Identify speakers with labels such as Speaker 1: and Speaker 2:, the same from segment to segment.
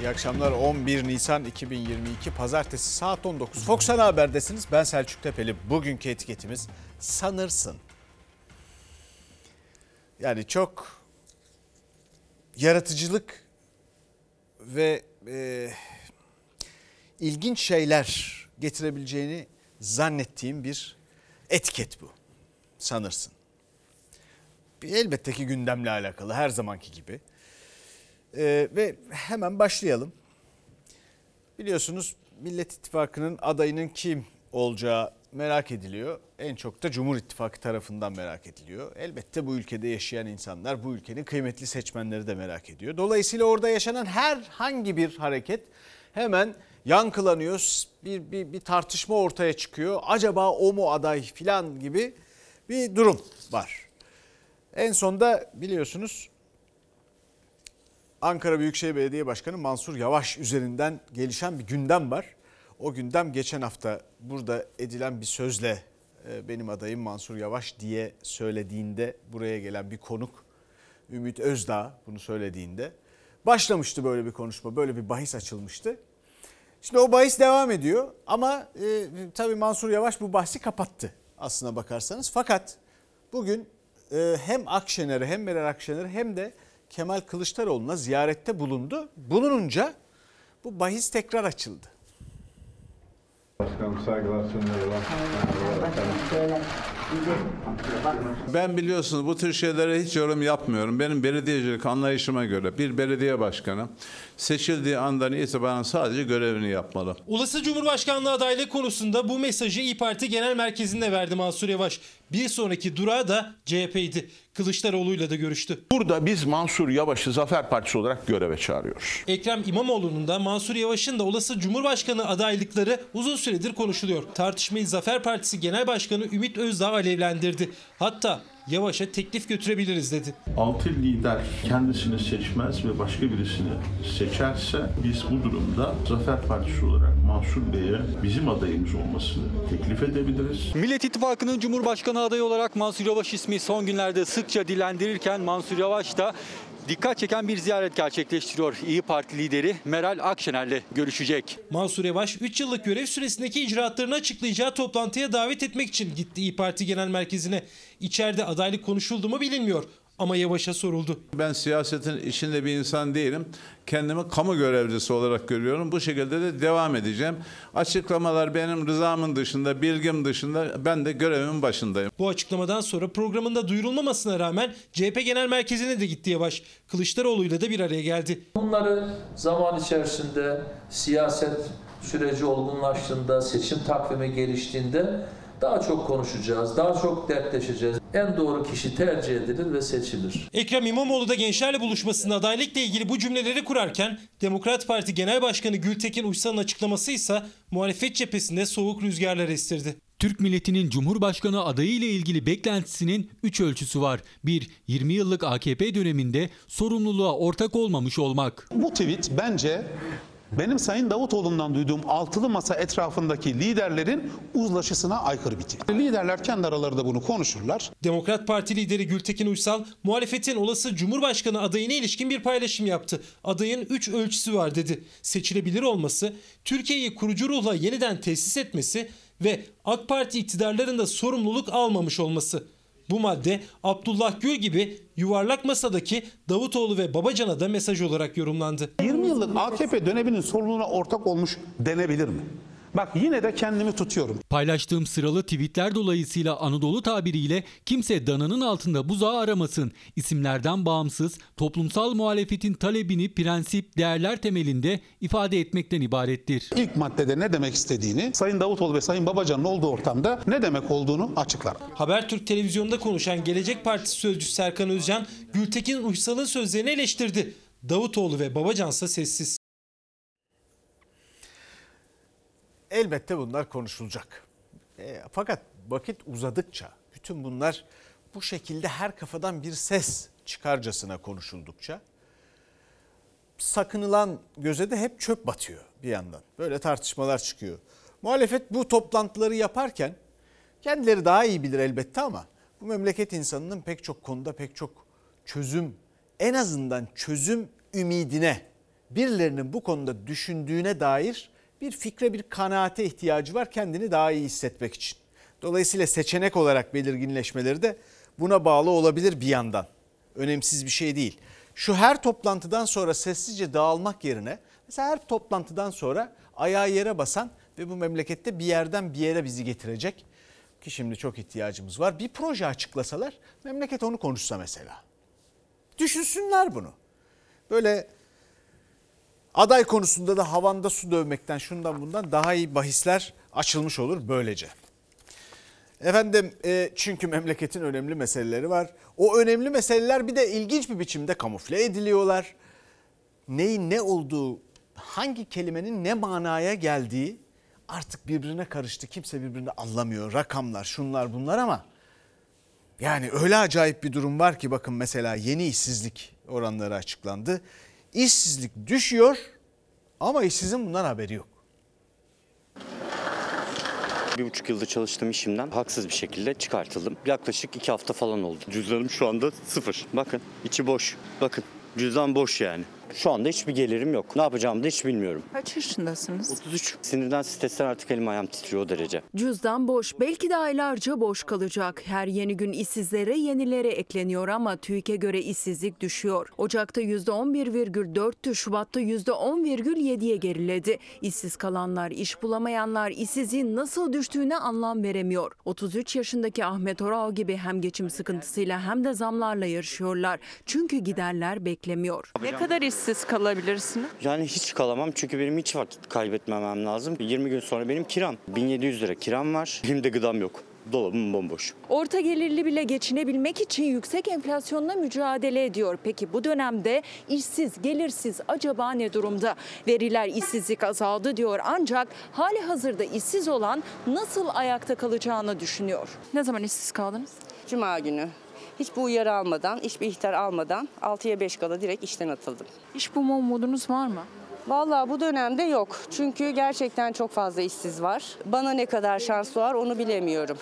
Speaker 1: İyi akşamlar 11 Nisan 2022 Pazartesi saat 19 Fox Ana Haber'desiniz. Ben Selçuk Tepeli. Bugünkü etiketimiz sanırsın. Yani çok yaratıcılık ve e, ilginç şeyler getirebileceğini zannettiğim bir etiket bu. Sanırsın. Elbette ki gündemle alakalı her zamanki gibi. Ee, ve hemen başlayalım. Biliyorsunuz Millet İttifakı'nın adayının kim olacağı merak ediliyor. En çok da Cumhur İttifakı tarafından merak ediliyor. Elbette bu ülkede yaşayan insanlar, bu ülkenin kıymetli seçmenleri de merak ediyor. Dolayısıyla orada yaşanan herhangi bir hareket hemen yankılanıyor. Bir, bir, bir tartışma ortaya çıkıyor. Acaba o mu aday filan gibi bir durum var. En sonda biliyorsunuz Ankara Büyükşehir Belediye Başkanı Mansur Yavaş üzerinden gelişen bir gündem var. O gündem geçen hafta burada edilen bir sözle e, benim adayım Mansur Yavaş diye söylediğinde buraya gelen bir konuk Ümit Özdağ bunu söylediğinde başlamıştı böyle bir konuşma, böyle bir bahis açılmıştı. Şimdi o bahis devam ediyor ama e, tabii Mansur Yavaş bu bahsi kapattı aslına bakarsanız. Fakat bugün e, hem Akşener'e hem Meral Akşener hem de Kemal Kılıçdaroğlu'na ziyarette bulundu. Bulununca bu bahis tekrar açıldı.
Speaker 2: Başkanım saygılar sunuyorum.
Speaker 3: Ben biliyorsunuz bu tür şeylere hiç yorum yapmıyorum. Benim belediyecilik anlayışıma göre bir belediye başkanı seçildiği andan itibaren sadece görevini yapmalı.
Speaker 4: Olası Cumhurbaşkanlığı adaylığı konusunda bu mesajı İyi Parti Genel Merkezi'nde verdi Mansur Yavaş. Bir sonraki durağı da CHP'ydi. Kılıçdaroğlu'yla da görüştü.
Speaker 5: Burada biz Mansur Yavaş'ı Zafer Partisi olarak göreve çağırıyoruz.
Speaker 4: Ekrem İmamoğlu'nun da Mansur Yavaş'ın da olası Cumhurbaşkanı adaylıkları uzun süredir konuşuluyor. Tartışmayı Zafer Partisi Genel Başkanı Ümit Özdağ alevlendirdi. Hatta Yavaş'a teklif götürebiliriz dedi.
Speaker 6: Altı lider kendisini seçmez ve başka birisini seçerse biz bu durumda Zafer Partisi olarak Mansur Bey'e bizim adayımız olmasını teklif edebiliriz.
Speaker 7: Millet İttifakı'nın Cumhurbaşkanı adayı olarak Mansur Yavaş ismi son günlerde sıkça dilendirirken Mansur Yavaş da dikkat çeken bir ziyaret gerçekleştiriyor. İyi Parti lideri Meral Akşener'le görüşecek.
Speaker 4: Mansur Yavaş 3 yıllık görev süresindeki icraatlarını açıklayacağı toplantıya davet etmek için gitti İyi Parti Genel Merkezi'ne. İçeride adaylık konuşuldu mu bilinmiyor ama Yavaş'a soruldu.
Speaker 3: Ben siyasetin içinde bir insan değilim. Kendimi kamu görevlisi olarak görüyorum. Bu şekilde de devam edeceğim. Açıklamalar benim rızamın dışında, bilgim dışında ben de görevimin başındayım.
Speaker 4: Bu açıklamadan sonra programında duyurulmamasına rağmen CHP Genel Merkezi'ne de gitti Yavaş. Kılıçdaroğlu'yla da bir araya geldi.
Speaker 8: Bunları zaman içerisinde siyaset süreci olgunlaştığında, seçim takvimi geliştiğinde daha çok konuşacağız, daha çok dertleşeceğiz. En doğru kişi tercih edilir ve seçilir.
Speaker 4: Ekrem İmamoğlu da gençlerle buluşmasında adaylıkla ilgili bu cümleleri kurarken Demokrat Parti Genel Başkanı Gültekin Uysal'ın açıklaması ise muhalefet cephesinde soğuk rüzgarlar estirdi.
Speaker 7: Türk milletinin Cumhurbaşkanı adayı ile ilgili beklentisinin 3 ölçüsü var. 1. 20 yıllık AKP döneminde sorumluluğa ortak olmamış olmak.
Speaker 9: Bu tweet bence benim Sayın Davutoğlu'ndan duyduğum altılı masa etrafındaki liderlerin uzlaşısına aykırı bir tweet. Liderler kendi aralarında bunu konuşurlar.
Speaker 4: Demokrat Parti lideri Gültekin Uysal muhalefetin olası Cumhurbaşkanı adayına ilişkin bir paylaşım yaptı. Adayın 3 ölçüsü var dedi. Seçilebilir olması, Türkiye'yi kurucu ruhla yeniden tesis etmesi ve AK Parti iktidarlarında sorumluluk almamış olması. Bu madde Abdullah Gül gibi yuvarlak masadaki Davutoğlu ve Babacan'a da mesaj olarak yorumlandı.
Speaker 9: 20 yıllık AKP döneminin sorununa ortak olmuş denebilir mi? Bak yine de kendimi tutuyorum.
Speaker 7: Paylaştığım sıralı tweetler dolayısıyla Anadolu tabiriyle kimse dananın altında buzağı aramasın. İsimlerden bağımsız toplumsal muhalefetin talebini prensip, değerler temelinde ifade etmekten ibarettir.
Speaker 9: İlk maddede ne demek istediğini Sayın Davutoğlu ve Sayın Babacan'ın olduğu ortamda ne demek olduğunu açıklar.
Speaker 4: Habertürk televizyonda konuşan Gelecek Partisi sözcüsü Serkan Özcan, Gültekin Uysal'ın sözlerini eleştirdi. Davutoğlu ve Babacansa sessiz.
Speaker 1: Elbette bunlar konuşulacak. E, fakat vakit uzadıkça bütün bunlar bu şekilde her kafadan bir ses çıkarcasına konuşuldukça sakınılan göze de hep çöp batıyor bir yandan. Böyle tartışmalar çıkıyor. Muhalefet bu toplantıları yaparken kendileri daha iyi bilir elbette ama bu memleket insanının pek çok konuda pek çok çözüm en azından çözüm ümidine birilerinin bu konuda düşündüğüne dair bir fikre bir kanaate ihtiyacı var kendini daha iyi hissetmek için. Dolayısıyla seçenek olarak belirginleşmeleri de buna bağlı olabilir bir yandan. Önemsiz bir şey değil. Şu her toplantıdan sonra sessizce dağılmak yerine mesela her toplantıdan sonra ayağı yere basan ve bu memlekette bir yerden bir yere bizi getirecek ki şimdi çok ihtiyacımız var. Bir proje açıklasalar memleket onu konuşsa mesela. Düşünsünler bunu. Böyle aday konusunda da havanda su dövmekten şundan bundan daha iyi bahisler açılmış olur böylece. Efendim e, çünkü memleketin önemli meseleleri var. O önemli meseleler bir de ilginç bir biçimde kamufle ediliyorlar. Neyin ne olduğu, hangi kelimenin ne manaya geldiği artık birbirine karıştı. Kimse birbirini anlamıyor. Rakamlar, şunlar bunlar ama yani öyle acayip bir durum var ki bakın mesela yeni işsizlik oranları açıklandı. İşsizlik düşüyor ama işsizin bundan haberi yok.
Speaker 2: Bir buçuk yılda çalıştığım işimden haksız bir şekilde çıkartıldım. Yaklaşık iki hafta falan oldu. Cüzdanım şu anda sıfır. Bakın içi boş. Bakın cüzdan boş yani. Şu anda hiçbir gelirim yok. Ne yapacağımı da hiç bilmiyorum.
Speaker 10: Kaç yaşındasınız?
Speaker 2: 33. Sinirden stresten artık elim ayağım titriyor o derece.
Speaker 10: Cüzdan boş. Belki de aylarca boş kalacak. Her yeni gün işsizlere yenileri ekleniyor ama TÜİK'e göre işsizlik düşüyor. Ocak'ta %11,4'tü, Şubat'ta %10,7'ye geriledi. İşsiz kalanlar, iş bulamayanlar işsizliğin nasıl düştüğüne anlam veremiyor. 33 yaşındaki Ahmet Oral gibi hem geçim sıkıntısıyla hem de zamlarla yarışıyorlar. Çünkü giderler beklemiyor.
Speaker 11: Ne kadar işsiz kalabilirsiniz?
Speaker 2: Yani hiç kalamam çünkü benim hiç vakit kaybetmemem lazım. 20 gün sonra benim kiram. 1700 lira kiram var. Benim de gıdam yok. Dolabım bomboş.
Speaker 10: Orta gelirli bile geçinebilmek için yüksek enflasyonla mücadele ediyor. Peki bu dönemde işsiz, gelirsiz acaba ne durumda? Veriler işsizlik azaldı diyor ancak hali hazırda işsiz olan nasıl ayakta kalacağını düşünüyor. Ne zaman işsiz kaldınız?
Speaker 11: Cuma günü. Hiçbir uyarı almadan, hiçbir ihtar almadan 6'ya 5 kala direkt işten atıldım.
Speaker 10: İş bulma umudunuz var mı?
Speaker 11: Vallahi bu dönemde yok. Çünkü gerçekten çok fazla işsiz var. Bana ne kadar şans var onu bilemiyorum.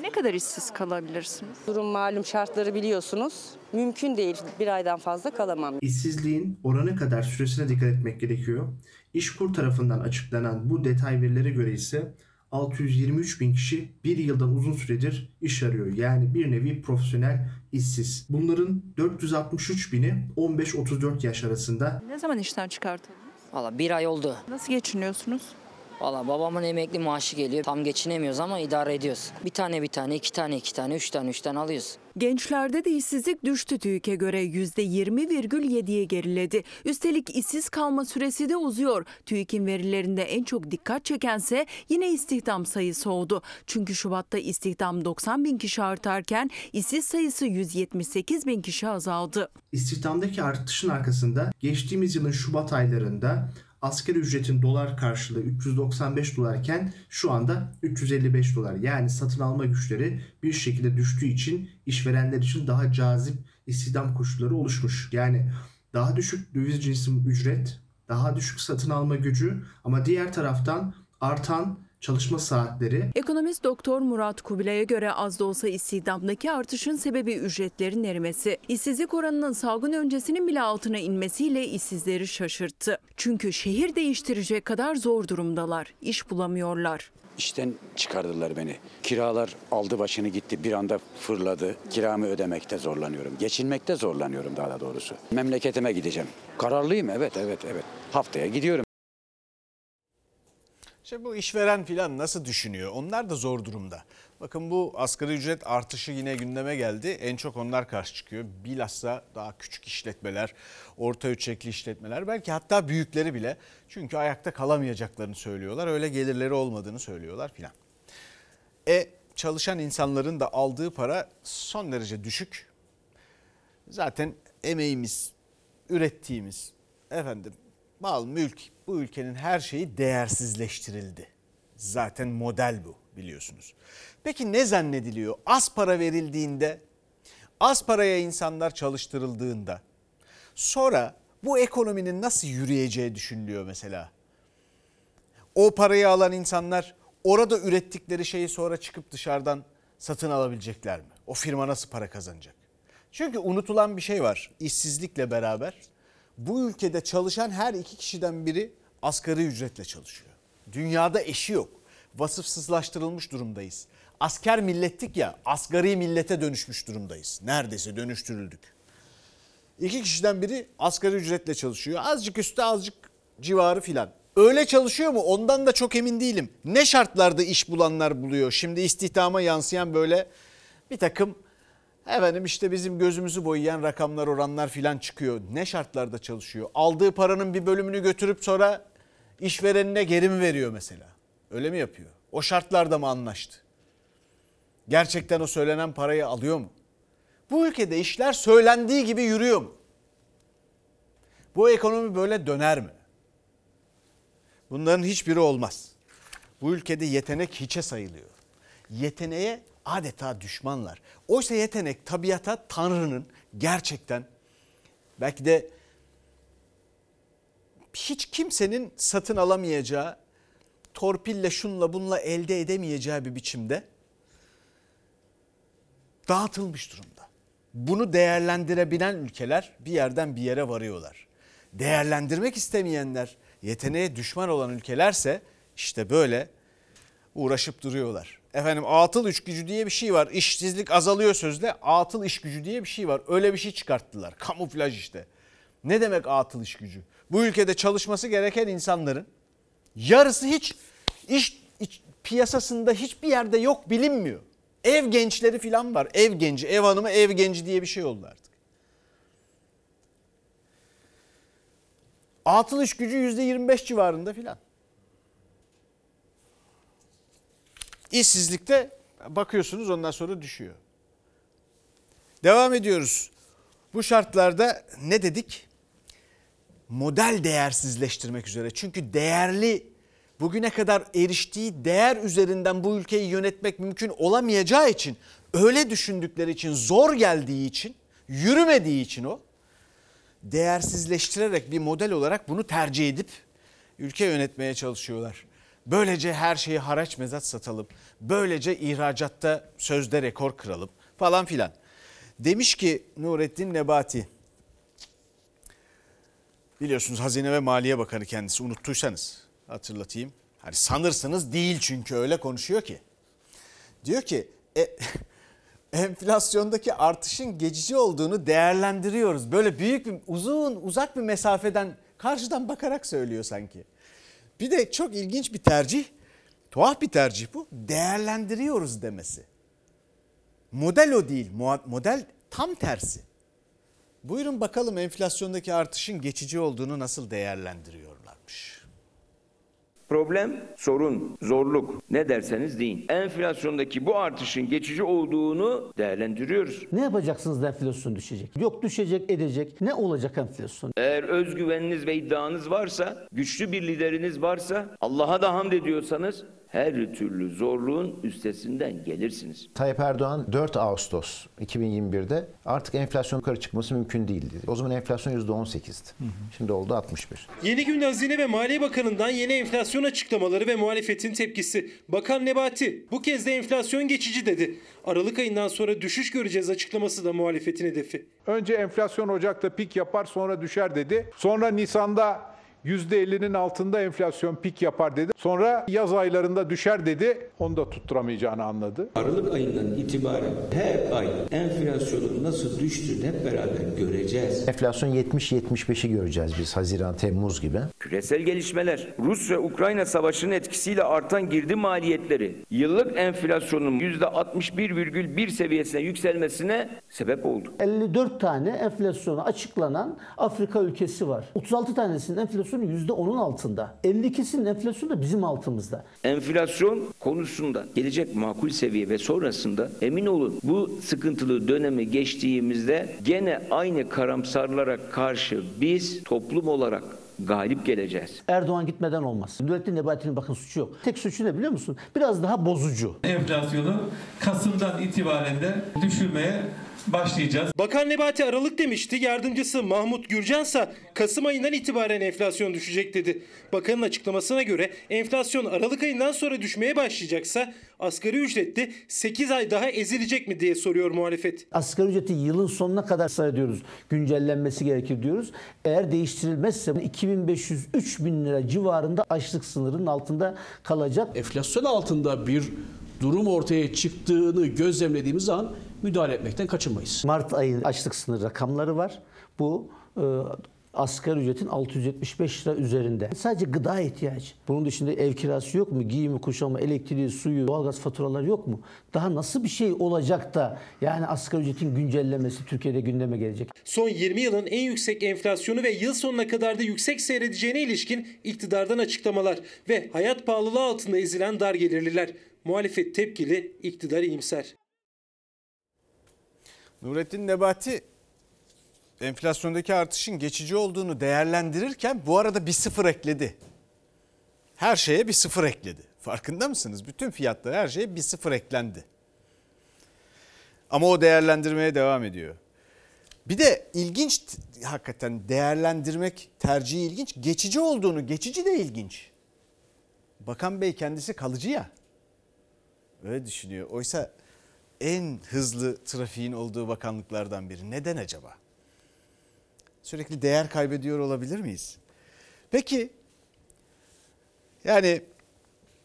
Speaker 10: Ne kadar işsiz kalabilirsiniz?
Speaker 11: Durum malum şartları biliyorsunuz. Mümkün değil. Bir aydan fazla kalamam.
Speaker 12: İşsizliğin oranı kadar süresine dikkat etmek gerekiyor. İşkur tarafından açıklanan bu detay verilere göre ise 623 bin kişi bir yıldan uzun süredir iş arıyor. Yani bir nevi profesyonel işsiz. Bunların 463 bini 15-34 yaş arasında.
Speaker 10: Ne zaman işten çıkartıldınız?
Speaker 13: Valla bir ay oldu.
Speaker 10: Nasıl geçiniyorsunuz?
Speaker 13: Valla babamın emekli maaşı geliyor. Tam geçinemiyoruz ama idare ediyoruz. Bir tane bir tane, iki tane iki tane, üç tane üç tane alıyoruz.
Speaker 10: Gençlerde de işsizlik düştü TÜİK'e göre %20,7'ye geriledi. Üstelik işsiz kalma süresi de uzuyor. TÜİK'in verilerinde en çok dikkat çekense yine istihdam sayısı oldu. Çünkü Şubat'ta istihdam 90 bin kişi artarken işsiz sayısı 178 bin kişi azaldı.
Speaker 12: İstihdamdaki artışın arkasında geçtiğimiz yılın Şubat aylarında asgari ücretin dolar karşılığı 395 dolarken şu anda 355 dolar. Yani satın alma güçleri bir şekilde düştüğü için işverenler için daha cazip istihdam koşulları oluşmuş. Yani daha düşük döviz cinsi ücret, daha düşük satın alma gücü ama diğer taraftan artan çalışma saatleri.
Speaker 10: Ekonomist Doktor Murat Kubilay'a göre az da olsa istihdamdaki artışın sebebi ücretlerin erimesi. İşsizlik oranının salgın öncesinin bile altına inmesiyle işsizleri şaşırttı. Çünkü şehir değiştirecek kadar zor durumdalar. İş bulamıyorlar.
Speaker 14: İşten çıkardılar beni. Kiralar aldı başını gitti bir anda fırladı. Kiramı ödemekte zorlanıyorum. Geçinmekte zorlanıyorum daha da doğrusu. Memleketime gideceğim. Kararlıyım evet evet evet. Haftaya gidiyorum.
Speaker 1: İşte bu işveren filan nasıl düşünüyor? Onlar da zor durumda. Bakın bu asgari ücret artışı yine gündeme geldi. En çok onlar karşı çıkıyor. Bilhassa daha küçük işletmeler, orta ölçekli işletmeler belki hatta büyükleri bile. Çünkü ayakta kalamayacaklarını söylüyorlar. Öyle gelirleri olmadığını söylüyorlar filan. E çalışan insanların da aldığı para son derece düşük. Zaten emeğimiz, ürettiğimiz efendim mal, mülk bu ülkenin her şeyi değersizleştirildi. Zaten model bu biliyorsunuz. Peki ne zannediliyor? Az para verildiğinde, az paraya insanlar çalıştırıldığında sonra bu ekonominin nasıl yürüyeceği düşünülüyor mesela. O parayı alan insanlar orada ürettikleri şeyi sonra çıkıp dışarıdan satın alabilecekler mi? O firma nasıl para kazanacak? Çünkü unutulan bir şey var. İşsizlikle beraber Bu ülkede çalışan her iki kişiden biri asgari ücretle çalışıyor. Dünyada eşi yok. Vasıfsızlaştırılmış durumdayız. Asker millettik ya asgari millete dönüşmüş durumdayız. Neredeyse dönüştürüldük. İki kişiden biri asgari ücretle çalışıyor. Azıcık üstte azıcık civarı filan. Öyle çalışıyor mu? Ondan da çok emin değilim. Ne şartlarda iş bulanlar buluyor? Şimdi istihdama yansıyan böyle bir takım efendim işte bizim gözümüzü boyayan rakamlar oranlar filan çıkıyor. Ne şartlarda çalışıyor? Aldığı paranın bir bölümünü götürüp sonra işverenine geri mi veriyor mesela? Öyle mi yapıyor? O şartlarda mı anlaştı? Gerçekten o söylenen parayı alıyor mu? Bu ülkede işler söylendiği gibi yürüyor mu? Bu ekonomi böyle döner mi? Bunların hiçbiri olmaz. Bu ülkede yetenek hiçe sayılıyor. Yeteneğe adeta düşmanlar. Oysa yetenek tabiata Tanrı'nın gerçekten belki de hiç kimsenin satın alamayacağı, torpille şunla bunla elde edemeyeceği bir biçimde dağıtılmış durumda. Bunu değerlendirebilen ülkeler bir yerden bir yere varıyorlar. Değerlendirmek istemeyenler, yeteneğe düşman olan ülkelerse işte böyle uğraşıp duruyorlar. Efendim atıl iş gücü diye bir şey var. İşsizlik azalıyor sözde. Atıl iş gücü diye bir şey var. Öyle bir şey çıkarttılar. Kamuflaj işte. Ne demek atıl iş gücü? Bu ülkede çalışması gereken insanların yarısı hiç iş, iş piyasasında hiçbir yerde yok bilinmiyor. Ev gençleri falan var. Ev genci, ev hanımı, ev genci diye bir şey oldu artık. Atıl iş gücü %25 civarında filan. İşsizlikte bakıyorsunuz ondan sonra düşüyor. Devam ediyoruz. Bu şartlarda ne dedik? Model değersizleştirmek üzere. Çünkü değerli bugüne kadar eriştiği değer üzerinden bu ülkeyi yönetmek mümkün olamayacağı için öyle düşündükleri için zor geldiği için yürümediği için o değersizleştirerek bir model olarak bunu tercih edip ülke yönetmeye çalışıyorlar. Böylece her şeyi haraç mezat satalım. Böylece ihracatta sözde rekor kıralım falan filan. Demiş ki Nurettin Nebati biliyorsunuz Hazine ve Maliye Bakanı kendisi unuttuysanız hatırlatayım. Hani sanırsınız değil çünkü öyle konuşuyor ki. Diyor ki e, enflasyondaki artışın geçici olduğunu değerlendiriyoruz. Böyle büyük bir uzun uzak bir mesafeden karşıdan bakarak söylüyor sanki. Bir de çok ilginç bir tercih, tuhaf bir tercih bu. Değerlendiriyoruz demesi. Model o değil, model tam tersi. Buyurun bakalım enflasyondaki artışın geçici olduğunu nasıl değerlendiriyorlarmış.
Speaker 15: Problem, sorun, zorluk ne derseniz deyin. Enflasyondaki bu artışın geçici olduğunu değerlendiriyoruz.
Speaker 16: Ne yapacaksınız da enflasyon düşecek? Yok düşecek, edecek. Ne olacak enflasyon?
Speaker 15: Eğer özgüveniniz ve iddianız varsa, güçlü bir lideriniz varsa, Allah'a da hamd ediyorsanız her türlü zorluğun üstesinden gelirsiniz.
Speaker 17: Tayyip Erdoğan 4 Ağustos 2021'de artık enflasyon yukarı çıkması mümkün değildi. O zaman enflasyon %18'di. Şimdi oldu 61.
Speaker 4: Yeni gün Hazine ve Maliye Bakanı'ndan yeni enflasyon açıklamaları ve muhalefetin tepkisi. Bakan Nebati bu kez de enflasyon geçici dedi. Aralık ayından sonra düşüş göreceğiz açıklaması da muhalefetin hedefi.
Speaker 18: Önce enflasyon Ocak'ta pik yapar sonra düşer dedi. Sonra Nisan'da %50'nin altında enflasyon pik yapar dedi. Sonra yaz aylarında düşer dedi. Onu da tutturamayacağını anladı.
Speaker 19: Aralık ayından itibaren her ay enflasyonun nasıl düştüğünü hep beraber göreceğiz.
Speaker 17: Enflasyon 70-75'i göreceğiz biz Haziran, Temmuz gibi.
Speaker 15: Küresel gelişmeler, Rus ve Ukrayna savaşının etkisiyle artan girdi maliyetleri, yıllık enflasyonun %61,1 seviyesine yükselmesine sebep oldu.
Speaker 16: 54 tane enflasyonu açıklanan Afrika ülkesi var. 36 tanesinin enflasyonu %10'un altında. 52'sinin enflasyonu da bizim altımızda.
Speaker 15: Enflasyon konusunda gelecek makul seviye ve sonrasında emin olun bu sıkıntılı dönemi geçtiğimizde gene aynı karamsarlara karşı biz toplum olarak galip geleceğiz.
Speaker 16: Erdoğan gitmeden olmaz. Nurettin Nebati'nin bakın suçu yok. Tek suçu ne biliyor musun? Biraz daha bozucu.
Speaker 20: Enflasyonu Kasım'dan itibaren de düşürmeye başlayacağız.
Speaker 4: Bakan Nebati Aralık demişti. Yardımcısı Mahmut Gürcansa Kasım ayından itibaren enflasyon düşecek dedi. Bakanın açıklamasına göre enflasyon Aralık ayından sonra düşmeye başlayacaksa asgari ücretli 8 ay daha ezilecek mi diye soruyor muhalefet.
Speaker 16: Asgari ücreti yılın sonuna kadar ısrar ediyoruz. Güncellenmesi gerekir diyoruz. Eğer değiştirilmezse 2500-3000 lira civarında açlık sınırının altında kalacak.
Speaker 21: Enflasyon altında bir durum ortaya çıktığını gözlemlediğimiz zaman müdahale etmekten kaçınmayız.
Speaker 16: Mart ayı açlık sınır rakamları var. Bu e, asgari ücretin 675 lira üzerinde. Sadece gıda ihtiyacı. Bunun dışında ev kirası yok mu? Giyimi, kuşamı, elektriği, suyu, doğalgaz faturaları yok mu? Daha nasıl bir şey olacak da yani asgari ücretin güncellemesi Türkiye'de gündeme gelecek?
Speaker 4: Son 20 yılın en yüksek enflasyonu ve yıl sonuna kadar da yüksek seyredeceğine ilişkin iktidardan açıklamalar ve hayat pahalılığı altında ezilen dar gelirliler. Muhalefet tepkili, iktidar iyimser.
Speaker 1: Nurettin Nebati enflasyondaki artışın geçici olduğunu değerlendirirken bu arada bir sıfır ekledi. Her şeye bir sıfır ekledi. Farkında mısınız? Bütün fiyatlara her şeye bir sıfır eklendi. Ama o değerlendirmeye devam ediyor. Bir de ilginç hakikaten değerlendirmek tercihi ilginç. Geçici olduğunu, geçici de ilginç. Bakan Bey kendisi kalıcı ya. Öyle düşünüyor. Oysa en hızlı trafiğin olduğu bakanlıklardan biri. Neden acaba? Sürekli değer kaybediyor olabilir miyiz? Peki yani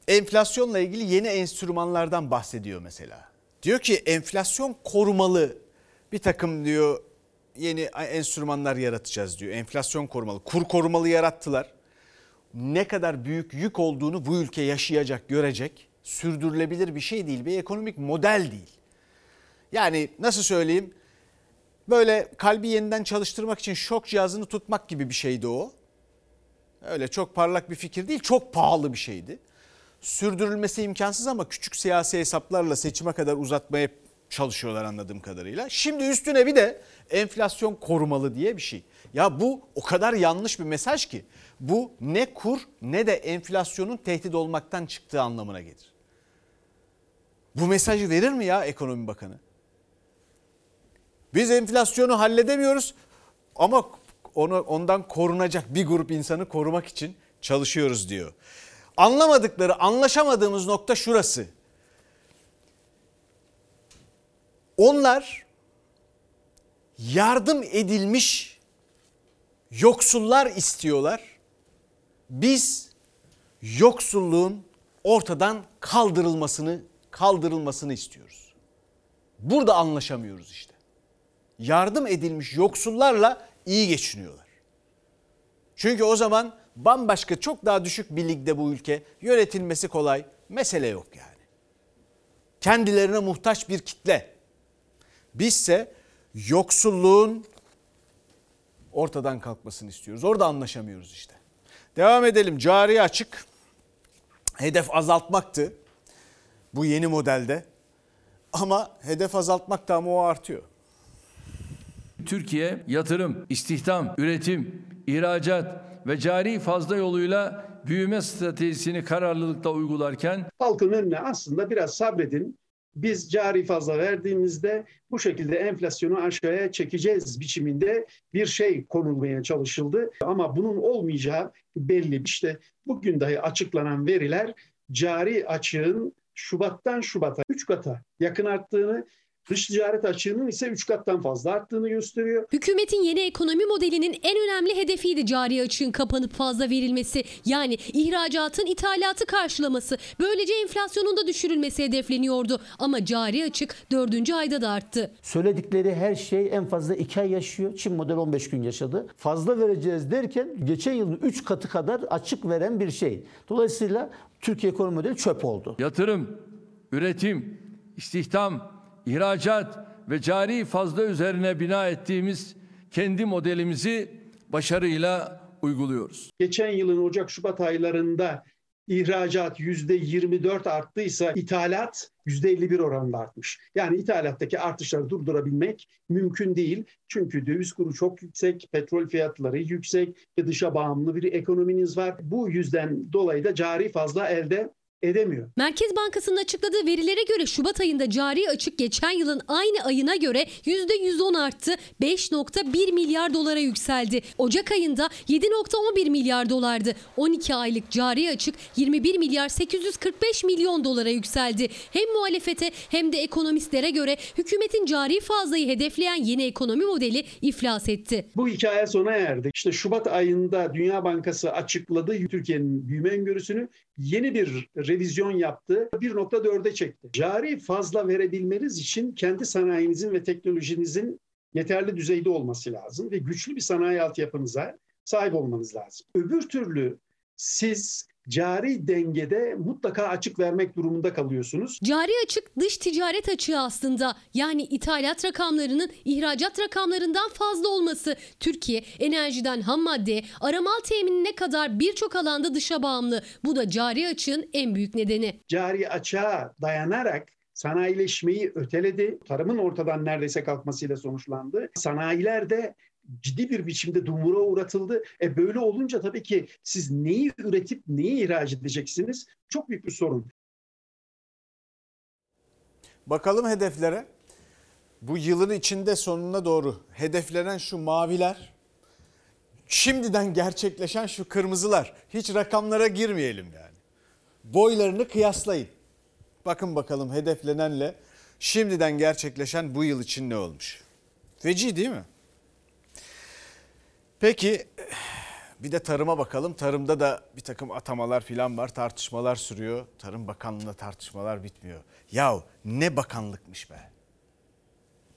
Speaker 1: enflasyonla ilgili yeni enstrümanlardan bahsediyor mesela. Diyor ki enflasyon korumalı bir takım diyor yeni enstrümanlar yaratacağız diyor. Enflasyon korumalı, kur korumalı yarattılar. Ne kadar büyük yük olduğunu bu ülke yaşayacak, görecek. Sürdürülebilir bir şey değil, bir ekonomik model değil. Yani nasıl söyleyeyim? Böyle kalbi yeniden çalıştırmak için şok cihazını tutmak gibi bir şeydi o. Öyle çok parlak bir fikir değil, çok pahalı bir şeydi. Sürdürülmesi imkansız ama küçük siyasi hesaplarla seçime kadar uzatmaya çalışıyorlar anladığım kadarıyla. Şimdi üstüne bir de enflasyon korumalı diye bir şey. Ya bu o kadar yanlış bir mesaj ki bu ne kur ne de enflasyonun tehdit olmaktan çıktığı anlamına gelir. Bu mesajı verir mi ya ekonomi bakanı? Biz enflasyonu halledemiyoruz ama onu ondan korunacak bir grup insanı korumak için çalışıyoruz diyor. Anlamadıkları, anlaşamadığımız nokta şurası. Onlar yardım edilmiş yoksullar istiyorlar. Biz yoksulluğun ortadan kaldırılmasını kaldırılmasını istiyoruz. Burada anlaşamıyoruz işte. Yardım edilmiş yoksullarla iyi geçiniyorlar. Çünkü o zaman bambaşka çok daha düşük bir ligde bu ülke yönetilmesi kolay mesele yok yani. Kendilerine muhtaç bir kitle. Bizse yoksulluğun ortadan kalkmasını istiyoruz. Orada anlaşamıyoruz işte. Devam edelim. Cari açık. Hedef azaltmaktı. Bu yeni modelde. Ama hedef azaltmak da ama o artıyor.
Speaker 22: Türkiye yatırım, istihdam, üretim, ihracat ve cari fazla yoluyla büyüme stratejisini kararlılıkla uygularken
Speaker 23: halkın önüne aslında biraz sabredin. Biz cari fazla verdiğimizde bu şekilde enflasyonu aşağıya çekeceğiz biçiminde bir şey konulmaya çalışıldı. Ama bunun olmayacağı belli. İşte bugün dahi açıklanan veriler cari açığın Şubat'tan Şubat'a 3 kata yakın arttığını Dış ticaret açığının ise 3 kattan fazla arttığını gösteriyor.
Speaker 24: Hükümetin yeni ekonomi modelinin en önemli hedefiydi cari açığın kapanıp fazla verilmesi. Yani ihracatın ithalatı karşılaması. Böylece enflasyonun da düşürülmesi hedefleniyordu. Ama cari açık 4. ayda da arttı.
Speaker 16: Söyledikleri her şey en fazla 2 ay yaşıyor. Çin model 15 gün yaşadı. Fazla vereceğiz derken geçen yılın 3 katı kadar açık veren bir şey. Dolayısıyla Türkiye ekonomi modeli çöp oldu.
Speaker 22: Yatırım, üretim, istihdam, ihracat ve cari fazla üzerine bina ettiğimiz kendi modelimizi başarıyla uyguluyoruz.
Speaker 23: Geçen yılın Ocak-Şubat aylarında ihracat %24 arttıysa ithalat %51 oranında artmış. Yani ithalattaki artışları durdurabilmek mümkün değil. Çünkü döviz kuru çok yüksek, petrol fiyatları yüksek ve dışa bağımlı bir ekonominiz var. Bu yüzden dolayı da cari fazla elde edemiyor.
Speaker 24: Merkez Bankası'nın açıkladığı verilere göre Şubat ayında cari açık geçen yılın aynı ayına göre %110 arttı. 5.1 milyar dolara yükseldi. Ocak ayında 7.11 milyar dolardı. 12 aylık cari açık 21 milyar 845 milyon dolara yükseldi. Hem muhalefete hem de ekonomistlere göre hükümetin cari fazlayı hedefleyen yeni ekonomi modeli iflas etti.
Speaker 23: Bu hikaye sona erdi. İşte Şubat ayında Dünya Bankası açıkladı Türkiye'nin büyüme öngörüsünü yeni bir revizyon yaptı. 1.4'e çekti. Cari fazla verebilmeniz için kendi sanayinizin ve teknolojinizin yeterli düzeyde olması lazım ve güçlü bir sanayi altyapınıza sahip olmanız lazım. Öbür türlü siz cari dengede mutlaka açık vermek durumunda kalıyorsunuz.
Speaker 24: Cari açık dış ticaret açığı aslında. Yani ithalat rakamlarının ihracat rakamlarından fazla olması. Türkiye enerjiden ham maddeye, aramal teminine kadar birçok alanda dışa bağımlı. Bu da cari açığın en büyük nedeni.
Speaker 23: Cari açığa dayanarak sanayileşmeyi öteledi. Tarımın ortadan neredeyse kalkmasıyla sonuçlandı. Sanayiler de ciddi bir biçimde dumura uğratıldı. E böyle olunca tabii ki siz neyi üretip neyi ihraç edeceksiniz? Çok büyük bir sorun.
Speaker 1: Bakalım hedeflere. Bu yılın içinde sonuna doğru hedeflenen şu maviler, şimdiden gerçekleşen şu kırmızılar. Hiç rakamlara girmeyelim yani. Boylarını kıyaslayın. Bakın bakalım hedeflenenle şimdiden gerçekleşen bu yıl için ne olmuş? Feci değil mi? Peki bir de tarıma bakalım. Tarımda da bir takım atamalar filan var. Tartışmalar sürüyor. Tarım Bakanlığı'nda tartışmalar bitmiyor. Yahu ne bakanlıkmış be.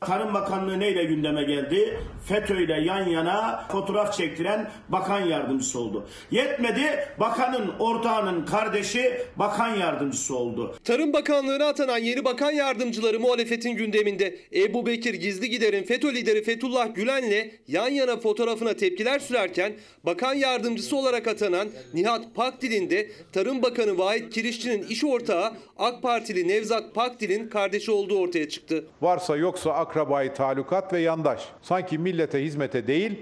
Speaker 25: Tarım Bakanlığı neyle gündeme geldi? FETÖ ile yan yana fotoğraf çektiren bakan yardımcısı oldu. Yetmedi, bakanın ortağının kardeşi bakan yardımcısı oldu.
Speaker 4: Tarım Bakanlığı'na atanan yeni bakan yardımcıları muhalefetin gündeminde. Ebu Bekir Gizli Gider'in FETÖ lideri Fethullah Gülen'le yan yana fotoğrafına tepkiler sürerken bakan yardımcısı olarak atanan Nihat Pakdil'in de Tarım Bakanı Vahit Kirişçi'nin iş ortağı AK Partili Nevzat Pakdil'in kardeşi olduğu ortaya çıktı.
Speaker 18: Varsa yoksa akrabayı talukat ve yandaş. Sanki millete hizmete değil,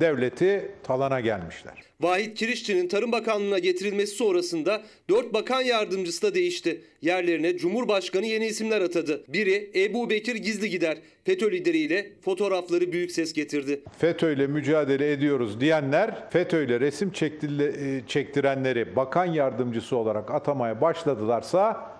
Speaker 18: devleti talana gelmişler.
Speaker 4: Vahit Kirişçi'nin Tarım Bakanlığı'na getirilmesi sonrasında 4 bakan yardımcısı da değişti. Yerlerine Cumhurbaşkanı yeni isimler atadı. Biri Ebu Bekir Gizli Gider. FETÖ lideriyle fotoğrafları büyük ses getirdi.
Speaker 18: FETÖ ile mücadele ediyoruz diyenler FETÖ ile resim çektile- çektirenleri bakan yardımcısı olarak atamaya başladılarsa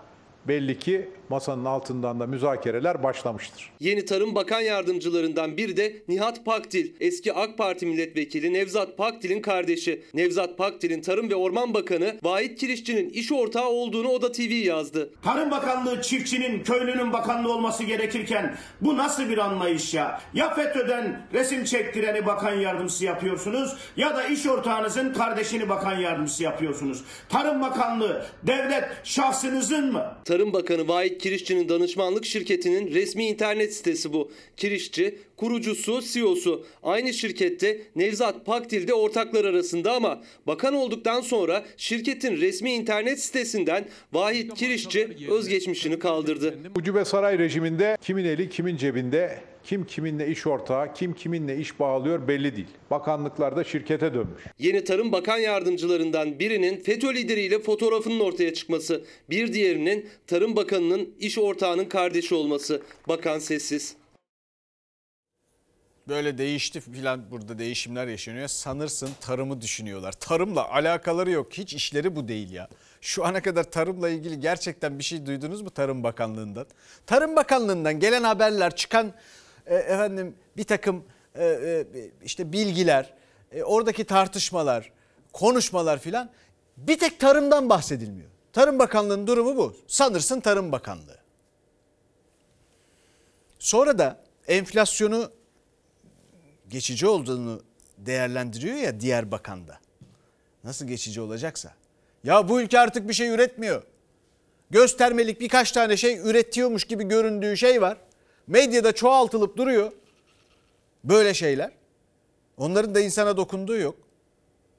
Speaker 18: belli ki masanın altından da müzakereler başlamıştır.
Speaker 4: Yeni Tarım Bakan Yardımcılarından biri de Nihat Pakdil. Eski AK Parti milletvekili Nevzat Pakdil'in kardeşi. Nevzat Pakdil'in Tarım ve Orman Bakanı Vahit Kirişçi'nin iş ortağı olduğunu Oda TV yazdı.
Speaker 25: Tarım Bakanlığı çiftçinin, köylünün bakanlığı olması gerekirken bu nasıl bir anlayış ya? Ya FETÖ'den resim çektireni bakan yardımcısı yapıyorsunuz ya da iş ortağınızın kardeşini bakan yardımcısı yapıyorsunuz. Tarım Bakanlığı devlet şahsınızın mı?
Speaker 4: Tarım Bakanı Vahit Kirişçi'nin danışmanlık şirketinin resmi internet sitesi bu. Kirişçi, kurucusu, CEO'su. Aynı şirkette Nevzat Pakdil de ortaklar arasında ama bakan olduktan sonra şirketin resmi internet sitesinden Vahit Kirişçi özgeçmişini kaldırdı.
Speaker 18: Ucube saray rejiminde kimin eli kimin cebinde, kim kiminle iş ortağı, kim kiminle iş bağlıyor belli değil. Bakanlıklarda şirkete dönmüş.
Speaker 4: Yeni Tarım Bakan Yardımcılarından birinin FETÖ lideriyle fotoğrafının ortaya çıkması, bir diğerinin Tarım Bakanı'nın iş ortağının kardeşi olması. Bakan sessiz.
Speaker 1: Böyle değişti filan burada değişimler yaşanıyor. Sanırsın tarımı düşünüyorlar. Tarımla alakaları yok. Hiç işleri bu değil ya. Şu ana kadar tarımla ilgili gerçekten bir şey duydunuz mu Tarım Bakanlığı'ndan? Tarım Bakanlığı'ndan gelen haberler çıkan e, efendim bir takım e, e, işte bilgiler, e, oradaki tartışmalar, konuşmalar filan bir tek tarımdan bahsedilmiyor. Tarım Bakanlığı'nın durumu bu. Sanırsın Tarım Bakanlığı. Sonra da enflasyonu geçici olduğunu değerlendiriyor ya diğer bakanda. Nasıl geçici olacaksa. Ya bu ülke artık bir şey üretmiyor. Göstermelik birkaç tane şey üretiyormuş gibi göründüğü şey var. Medyada çoğaltılıp duruyor. Böyle şeyler. Onların da insana dokunduğu yok.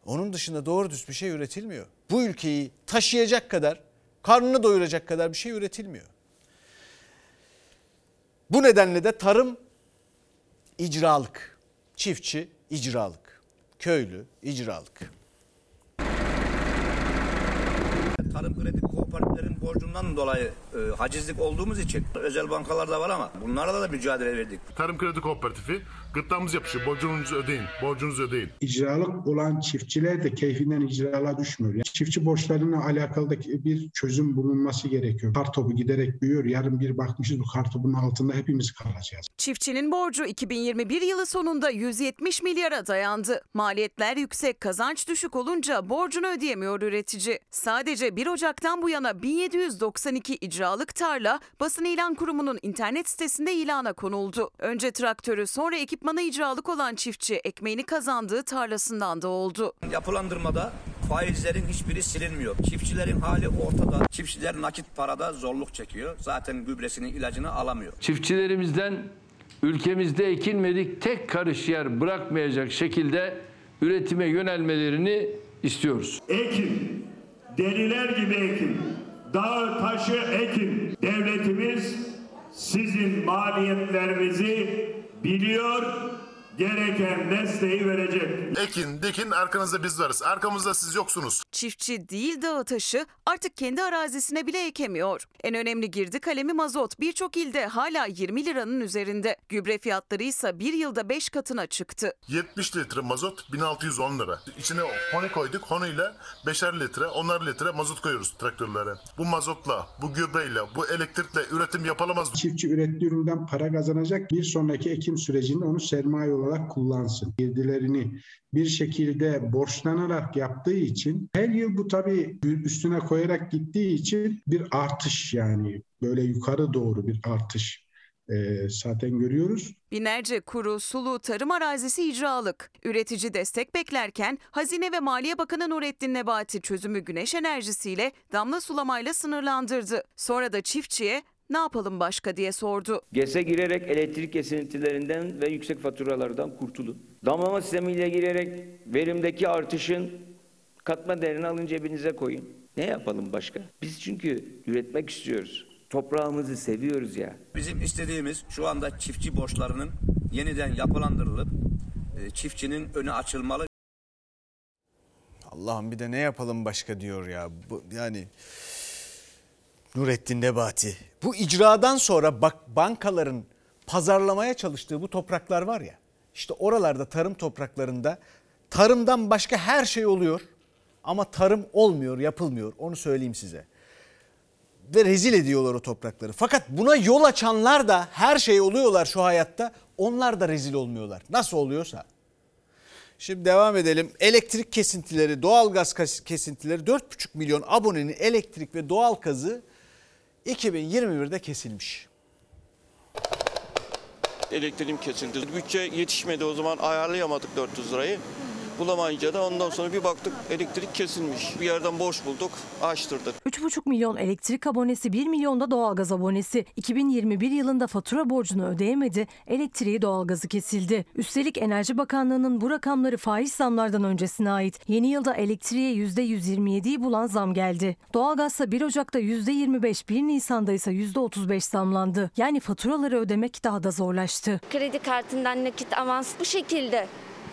Speaker 1: Onun dışında doğru düz bir şey üretilmiyor. Bu ülkeyi taşıyacak kadar, karnını doyuracak kadar bir şey üretilmiyor. Bu nedenle de tarım icralık. Çiftçi icralık. Köylü icralık.
Speaker 26: tarım kredi kooperatiflerin borcundan dolayı e, hacizlik olduğumuz için özel bankalarda var ama bunlarla da mücadele verdik.
Speaker 27: Tarım Kredi Kooperatifi gırtlağımız yapışıyor. Borcunuzu ödeyin, borcunuzu ödeyin.
Speaker 28: İcralık olan çiftçiler de keyfinden icrala düşmüyor. Yani çiftçi borçlarına alakalı da bir çözüm bulunması gerekiyor. Kartopu giderek büyüyor. Yarın bir bakmışız bu kartopun altında hepimiz kalacağız.
Speaker 20: Çiftçinin borcu 2021 yılı sonunda 170 milyara dayandı. Maliyetler yüksek, kazanç düşük olunca borcunu ödeyemiyor üretici. Sadece 1 Ocak'tan bu yana 1792 icralık tarla basın ilan kurumunun internet sitesinde ilana konuldu. Önce traktörü sonra ekipmanı icralık olan çiftçi ekmeğini kazandığı tarlasından da oldu.
Speaker 26: Yapılandırmada faizlerin hiçbiri silinmiyor. Çiftçilerin hali ortada. Çiftçiler nakit parada zorluk çekiyor. Zaten gübresini ilacını alamıyor.
Speaker 22: Çiftçilerimizden ülkemizde ekilmedik tek karış yer bırakmayacak şekilde üretime yönelmelerini istiyoruz.
Speaker 25: Ekin, deliler gibi ekin, dağı taşı ekin. Devletimiz sizin maliyetlerinizi biliyor, gereken desteği verecek.
Speaker 27: Ekin, dikin arkanızda biz varız. Arkamızda siz yoksunuz.
Speaker 20: Çiftçi değil dağı taşı artık kendi arazisine bile ekemiyor. En önemli girdi kalemi mazot birçok ilde hala 20 liranın üzerinde. Gübre fiyatları ise bir yılda 5 katına çıktı.
Speaker 27: 70 litre mazot 1610 lira. İçine honi koyduk. Honi ile 5'er litre, 10'ar litre mazot koyuyoruz traktörlere. Bu mazotla, bu gübreyle, bu elektrikle üretim yapılamaz.
Speaker 28: Çiftçi ürettiği üründen para kazanacak. Bir sonraki ekim sürecinde onu sermaye olarak kullansın. Girdilerini bir şekilde borçlanarak yaptığı için her yıl bu tabii üstüne koyarak gittiği için bir artış yani böyle yukarı doğru bir artış e, zaten görüyoruz.
Speaker 20: Binlerce kuru, sulu, tarım arazisi icralık. Üretici destek beklerken Hazine ve Maliye Bakanı Nurettin Nebati çözümü güneş enerjisiyle damla sulamayla sınırlandırdı. Sonra da çiftçiye ne yapalım başka diye sordu.
Speaker 15: GES'e girerek elektrik kesintilerinden ve yüksek faturalardan kurtulun. Damlama sistemiyle girerek verimdeki artışın katma değerini alın cebinize koyun. Ne yapalım başka? Biz çünkü üretmek istiyoruz. Toprağımızı seviyoruz ya.
Speaker 26: Bizim istediğimiz şu anda çiftçi borçlarının yeniden yapılandırılıp e, çiftçinin önü açılmalı.
Speaker 1: Allah'ım bir de ne yapalım başka diyor ya. Bu, yani Nurettin Nebati. Bu icradan sonra bak bankaların pazarlamaya çalıştığı bu topraklar var ya. İşte oralarda tarım topraklarında tarımdan başka her şey oluyor. Ama tarım olmuyor, yapılmıyor. Onu söyleyeyim size. Ve rezil ediyorlar o toprakları. Fakat buna yol açanlar da her şey oluyorlar şu hayatta. Onlar da rezil olmuyorlar. Nasıl oluyorsa. Şimdi devam edelim. Elektrik kesintileri, doğalgaz kesintileri 4,5 milyon abonenin elektrik ve doğal gazı 2021'de kesilmiş.
Speaker 29: Elektriğim kesildi. Bütçe yetişmedi o zaman ayarlayamadık 400 lirayı. Bulamayınca da ondan sonra bir baktık elektrik kesilmiş. Bir yerden borç bulduk, açtırdık.
Speaker 30: 3,5 milyon elektrik abonesi, 1 milyon da doğalgaz abonesi. 2021 yılında fatura borcunu ödeyemedi, elektriği doğalgazı kesildi. Üstelik Enerji Bakanlığı'nın bu rakamları faiz zamlardan öncesine ait. Yeni yılda elektriğe %127'yi bulan zam geldi. Doğalgazsa 1 Ocak'ta %25, 1 Nisan'da ise %35 zamlandı. Yani faturaları ödemek daha da zorlaştı.
Speaker 31: Kredi kartından nakit avans bu şekilde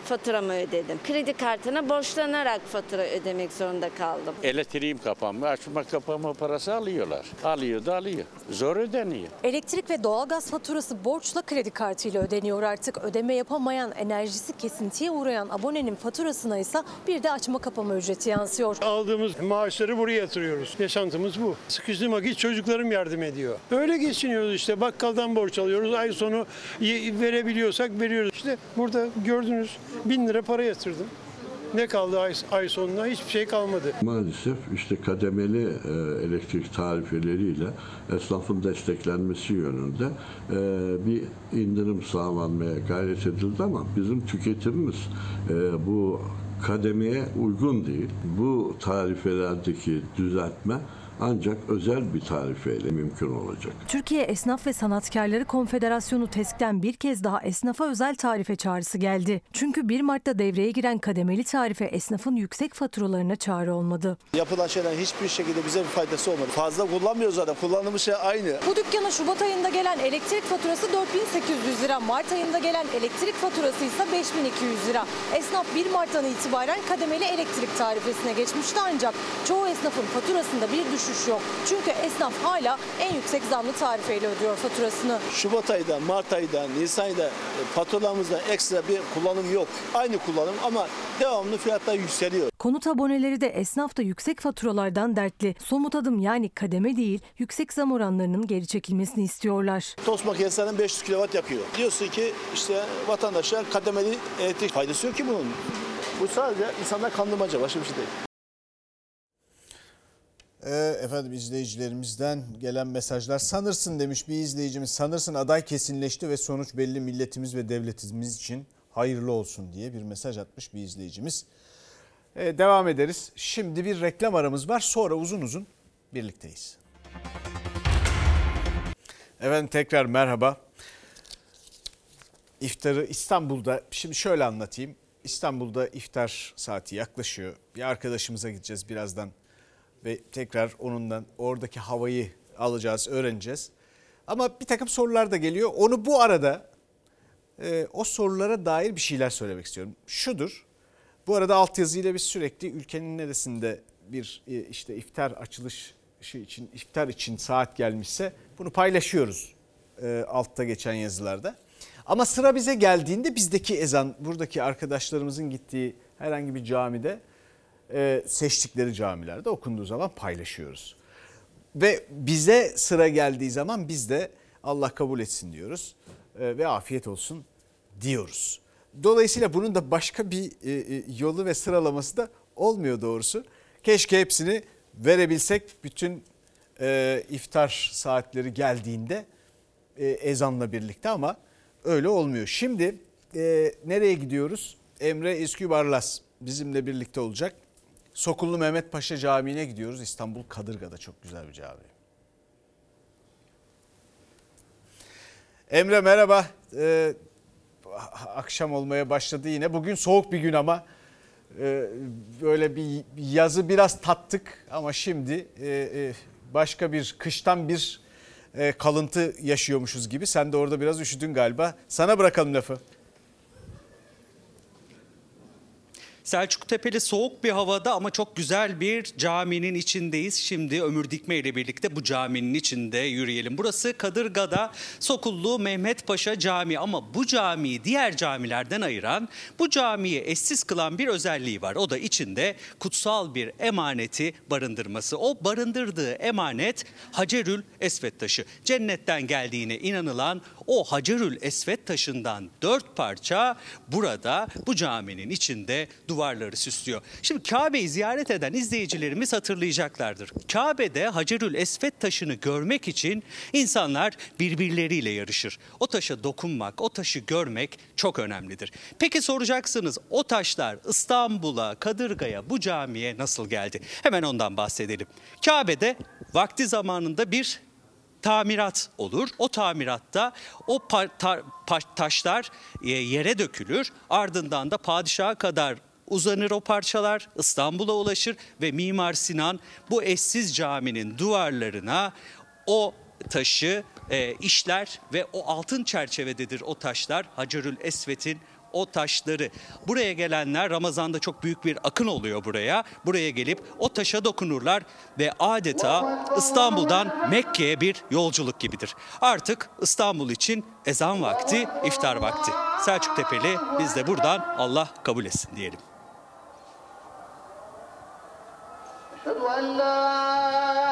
Speaker 31: faturamı ödedim. Kredi kartına borçlanarak fatura ödemek zorunda kaldım.
Speaker 32: Elektriğim kapanma, açma kapama parası alıyorlar. Alıyor da alıyor. Zor ödeniyor.
Speaker 30: Elektrik ve doğalgaz faturası borçla kredi kartıyla ödeniyor artık. Ödeme yapamayan, enerjisi kesintiye uğrayan abonenin faturasına ise bir de açma kapama ücreti yansıyor.
Speaker 33: Aldığımız maaşları buraya yatırıyoruz. Yaşantımız bu. Sıkıştığım vakit çocuklarım yardım ediyor. Öyle geçiniyoruz işte. Bakkaldan borç alıyoruz. Ay sonu verebiliyorsak veriyoruz. İşte burada gördünüz bin lira para yatırdım. Ne kaldı ay, ay sonuna? Hiçbir şey kalmadı.
Speaker 34: Maalesef işte kademeli e, elektrik tarifeleriyle esnafın desteklenmesi yönünde e, bir indirim sağlanmaya gayret edildi ama bizim tüketimimiz e, bu kademeye uygun değil. Bu tarifelerdeki düzeltme ancak özel bir tarifeyle mümkün olacak.
Speaker 30: Türkiye Esnaf ve Sanatkarları Konfederasyonu TESK'ten bir kez daha esnafa özel tarife çağrısı geldi. Çünkü 1 Mart'ta devreye giren kademeli tarife esnafın yüksek faturalarına çare olmadı.
Speaker 35: Yapılan şeylerin hiçbir şekilde bize bir faydası olmadı. Fazla kullanmıyoruz zaten. Kullandığımız şey aynı.
Speaker 30: Bu dükkana Şubat ayında gelen elektrik faturası 4800 lira, Mart ayında gelen elektrik faturası ise 5200 lira. Esnaf 1 Mart'tan itibaren kademeli elektrik tarifesine geçmişti ancak çoğu esnafın faturasında bir düşüş yok. Çünkü esnaf hala en yüksek zamlı tarifeyle ödüyor faturasını.
Speaker 35: Şubat ayında, Mart ayında, Nisan ayında e, faturalarımızda ekstra bir kullanım yok. Aynı kullanım ama devamlı fiyatlar yükseliyor.
Speaker 30: Konut aboneleri de esnaf da yüksek faturalardan dertli. Somut adım yani kademe değil, yüksek zam oranlarının geri çekilmesini istiyorlar.
Speaker 35: Tost makinesinden 500 kW yakıyor. Diyorsun ki işte vatandaşlar kademeli elektrik faydası yok ki bunun. Bu sadece insanlar kandırmaca, başka bir şey değil.
Speaker 1: Ee, efendim izleyicilerimizden gelen mesajlar sanırsın demiş bir izleyicimiz sanırsın aday kesinleşti ve sonuç belli milletimiz ve devletimiz için hayırlı olsun diye bir mesaj atmış bir izleyicimiz. Ee, devam ederiz. Şimdi bir reklam aramız var sonra uzun uzun birlikteyiz. Efendim tekrar merhaba. İftarı İstanbul'da şimdi şöyle anlatayım. İstanbul'da iftar saati yaklaşıyor. Bir arkadaşımıza gideceğiz birazdan ve tekrar onundan oradaki havayı alacağız, öğreneceğiz. Ama bir takım sorular da geliyor. Onu bu arada e, o sorulara dair bir şeyler söylemek istiyorum. Şudur. Bu arada altyazıyla biz sürekli ülkenin neresinde bir e, işte iftar açılışı için, iftar için saat gelmişse bunu paylaşıyoruz e, altta geçen yazılarda. Ama sıra bize geldiğinde bizdeki ezan, buradaki arkadaşlarımızın gittiği herhangi bir camide e, seçtikleri camilerde okunduğu zaman paylaşıyoruz. Ve bize sıra geldiği zaman biz de Allah kabul etsin diyoruz e, ve afiyet olsun diyoruz. Dolayısıyla bunun da başka bir e, yolu ve sıralaması da olmuyor doğrusu. Keşke hepsini verebilsek bütün iftar saatleri geldiğinde ezanla birlikte ama öyle olmuyor. Şimdi nereye gidiyoruz? Emre Eskübarlas bizimle birlikte olacak. Sokullu Mehmet Paşa Camii'ne gidiyoruz. İstanbul Kadırga'da çok güzel bir cami. Emre merhaba. Ee, akşam olmaya başladı yine. Bugün soğuk bir gün ama e, böyle bir yazı biraz tattık ama şimdi e, e, başka bir kıştan bir e, kalıntı yaşıyormuşuz gibi. Sen de orada biraz üşüdün galiba. Sana bırakalım lafı.
Speaker 36: Selçuk Tepeli soğuk bir havada ama çok güzel bir caminin içindeyiz. Şimdi Ömür Dikme ile birlikte bu caminin içinde yürüyelim. Burası Kadırga'da Sokullu Mehmet Paşa Camii ama bu camiyi diğer camilerden ayıran, bu camiyi eşsiz kılan bir özelliği var. O da içinde kutsal bir emaneti barındırması. O barındırdığı emanet Hacerül Esvet taşı. Cennetten geldiğine inanılan o Hacerül Esvet taşından dört parça burada bu caminin içinde duvarları süslüyor. Şimdi Kabe'yi ziyaret eden izleyicilerimiz hatırlayacaklardır. Kabe'de Hacerül Esvet taşını görmek için insanlar birbirleriyle yarışır. O taşa dokunmak, o taşı görmek çok önemlidir. Peki soracaksınız o taşlar İstanbul'a, Kadırga'ya, bu camiye nasıl geldi? Hemen ondan bahsedelim. Kabe'de vakti zamanında bir tamirat olur. O tamiratta o pa- ta- pa- taşlar e, yere dökülür. Ardından da padişaha kadar uzanır o parçalar, İstanbul'a ulaşır ve Mimar Sinan bu eşsiz caminin duvarlarına o taşı e, işler ve o altın çerçevededir o taşlar. Hacerül Esvet'in o taşları. Buraya gelenler Ramazan'da çok büyük bir akın oluyor buraya. Buraya gelip o taşa dokunurlar ve adeta İstanbul'dan Mekke'ye bir yolculuk gibidir. Artık İstanbul için ezan vakti, iftar vakti. Selçuk Tepeli biz de buradan Allah kabul etsin diyelim.
Speaker 37: أشهد أن لا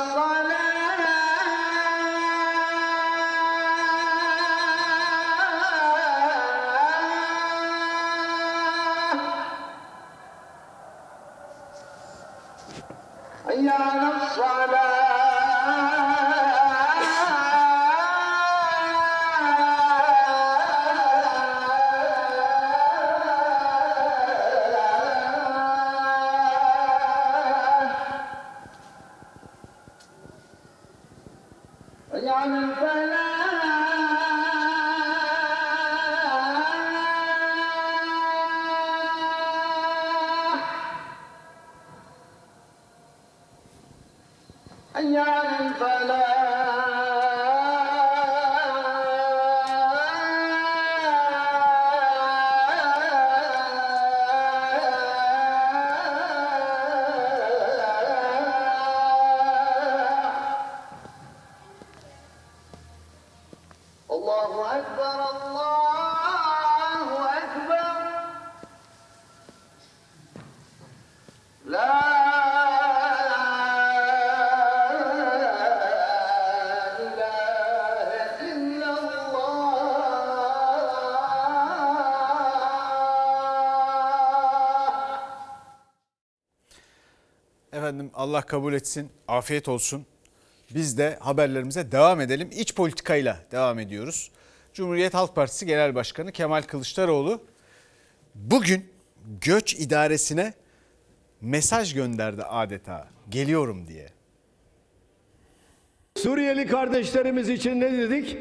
Speaker 1: Allah. Allah kabul etsin, afiyet olsun. Biz de haberlerimize devam edelim. İç politikayla devam ediyoruz. Cumhuriyet Halk Partisi Genel Başkanı Kemal Kılıçdaroğlu bugün göç idaresine mesaj gönderdi adeta. Geliyorum diye.
Speaker 35: Suriyeli kardeşlerimiz için ne dedik?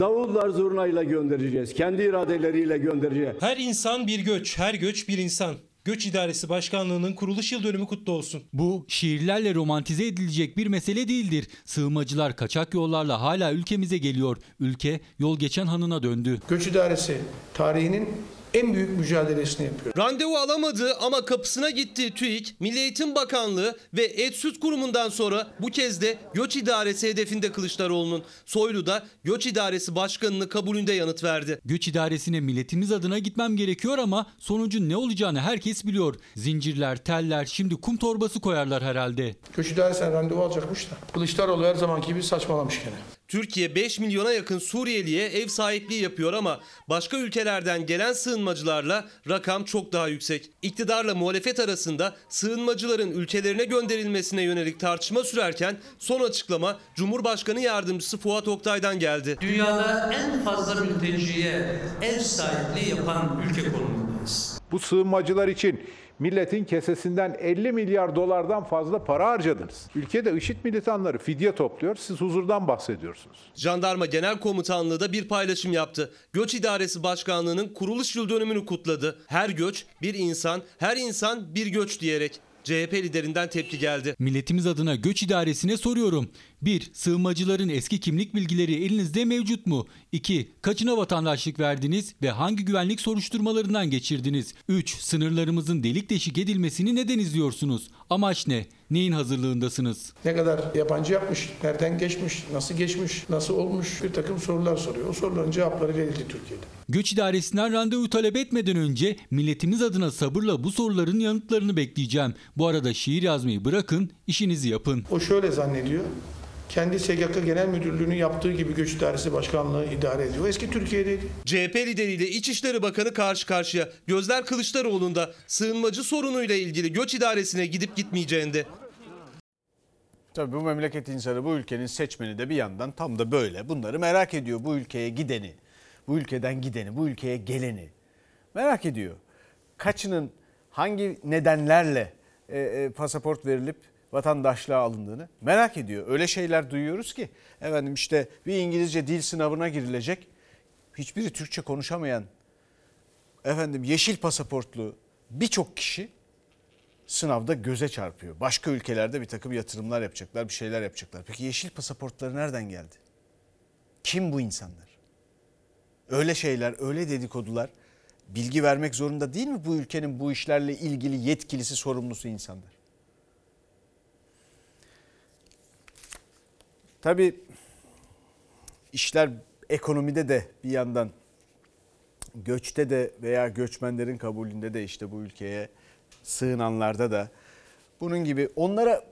Speaker 35: Davullar zurnayla göndereceğiz. Kendi iradeleriyle göndereceğiz.
Speaker 4: Her insan bir göç, her göç bir insan. Göç İdaresi Başkanlığı'nın kuruluş yıl dönümü kutlu olsun.
Speaker 38: Bu şiirlerle romantize edilecek bir mesele değildir. Sığınmacılar kaçak yollarla hala ülkemize geliyor. Ülke yol geçen hanına döndü.
Speaker 32: Göç İdaresi tarihinin en büyük mücadelesini yapıyor.
Speaker 39: Randevu alamadı ama kapısına gitti TÜİK, Milli Eğitim Bakanlığı ve Etsüt Kurumu'ndan sonra bu kez de Göç İdaresi hedefinde Kılıçdaroğlu'nun. Soylu da Göç İdaresi Başkanı'nın kabulünde yanıt verdi.
Speaker 38: Göç idaresine milletimiz adına gitmem gerekiyor ama sonucun ne olacağını herkes biliyor. Zincirler, teller, şimdi kum torbası koyarlar herhalde.
Speaker 32: Göç İdaresi'ne randevu alacakmış da. Kılıçdaroğlu her zamanki gibi saçmalamış gene.
Speaker 39: Türkiye 5 milyona yakın Suriyeliye ev sahipliği yapıyor ama başka ülkelerden gelen sığınmacılarla rakam çok daha yüksek. İktidarla muhalefet arasında sığınmacıların ülkelerine gönderilmesine yönelik tartışma sürerken son açıklama Cumhurbaşkanı Yardımcısı Fuat Oktay'dan geldi.
Speaker 8: Dünyada en fazla mülteciye ev sahipliği yapan ülke konumundayız.
Speaker 18: Bu sığınmacılar için milletin kesesinden 50 milyar dolardan fazla para harcadınız. Ülkede IŞİD militanları fidye topluyor. Siz huzurdan bahsediyorsunuz.
Speaker 39: Jandarma Genel Komutanlığı da bir paylaşım yaptı. Göç İdaresi Başkanlığı'nın kuruluş yıl dönümünü kutladı. Her göç bir insan, her insan bir göç diyerek. CHP liderinden tepki geldi.
Speaker 38: Milletimiz adına göç idaresine soruyorum. 1. Sığınmacıların eski kimlik bilgileri elinizde mevcut mu? 2. Kaçına vatandaşlık verdiniz ve hangi güvenlik soruşturmalarından geçirdiniz? 3. Sınırlarımızın delik deşik edilmesini neden izliyorsunuz? Amaç ne? Neyin hazırlığındasınız?
Speaker 32: Ne kadar yabancı yapmış, nereden geçmiş, nasıl geçmiş, nasıl olmuş bir takım sorular soruyor. O soruların cevapları verildi Türkiye'de.
Speaker 38: Göç idaresinden randevu talep etmeden önce milletimiz adına sabırla bu soruların yanıtlarını bekleyeceğim. Bu arada şiir yazmayı bırakın, işinizi yapın.
Speaker 32: O şöyle zannediyor. Kendi SGK Genel Müdürlüğü'nün yaptığı gibi Göç İdaresi Başkanlığı idare ediyor. Eski Türkiye'deydi.
Speaker 39: CHP lideriyle İçişleri Bakanı karşı karşıya. Gözler Kılıçdaroğlu'nda sığınmacı sorunuyla ilgili göç idaresine gidip gitmeyeceğinde.
Speaker 1: Tabii bu memleket insanı, bu ülkenin seçmeni de bir yandan tam da böyle. Bunları merak ediyor. Bu ülkeye gideni, bu ülkeden gideni, bu ülkeye geleni. Merak ediyor. Kaçının hangi nedenlerle e, e, pasaport verilip vatandaşlığa alındığını merak ediyor. Öyle şeyler duyuyoruz ki efendim işte bir İngilizce dil sınavına girilecek. Hiçbiri Türkçe konuşamayan efendim yeşil pasaportlu birçok kişi sınavda göze çarpıyor. Başka ülkelerde bir takım yatırımlar yapacaklar, bir şeyler yapacaklar. Peki yeşil pasaportları nereden geldi? Kim bu insanlar? Öyle şeyler, öyle dedikodular bilgi vermek zorunda değil mi bu ülkenin bu işlerle ilgili yetkilisi, sorumlusu insanlar? Tabii işler ekonomide de bir yandan göçte de veya göçmenlerin kabulünde de işte bu ülkeye sığınanlarda da bunun gibi onlara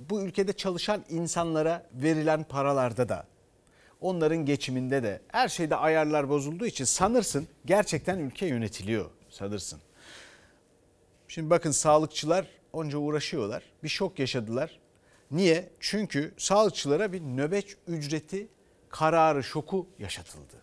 Speaker 1: bu ülkede çalışan insanlara verilen paralarda da onların geçiminde de her şeyde ayarlar bozulduğu için sanırsın gerçekten ülke yönetiliyor sanırsın. Şimdi bakın sağlıkçılar onca uğraşıyorlar. Bir şok yaşadılar. Niye? Çünkü sağlıkçılara bir nöbet ücreti kararı şoku yaşatıldı.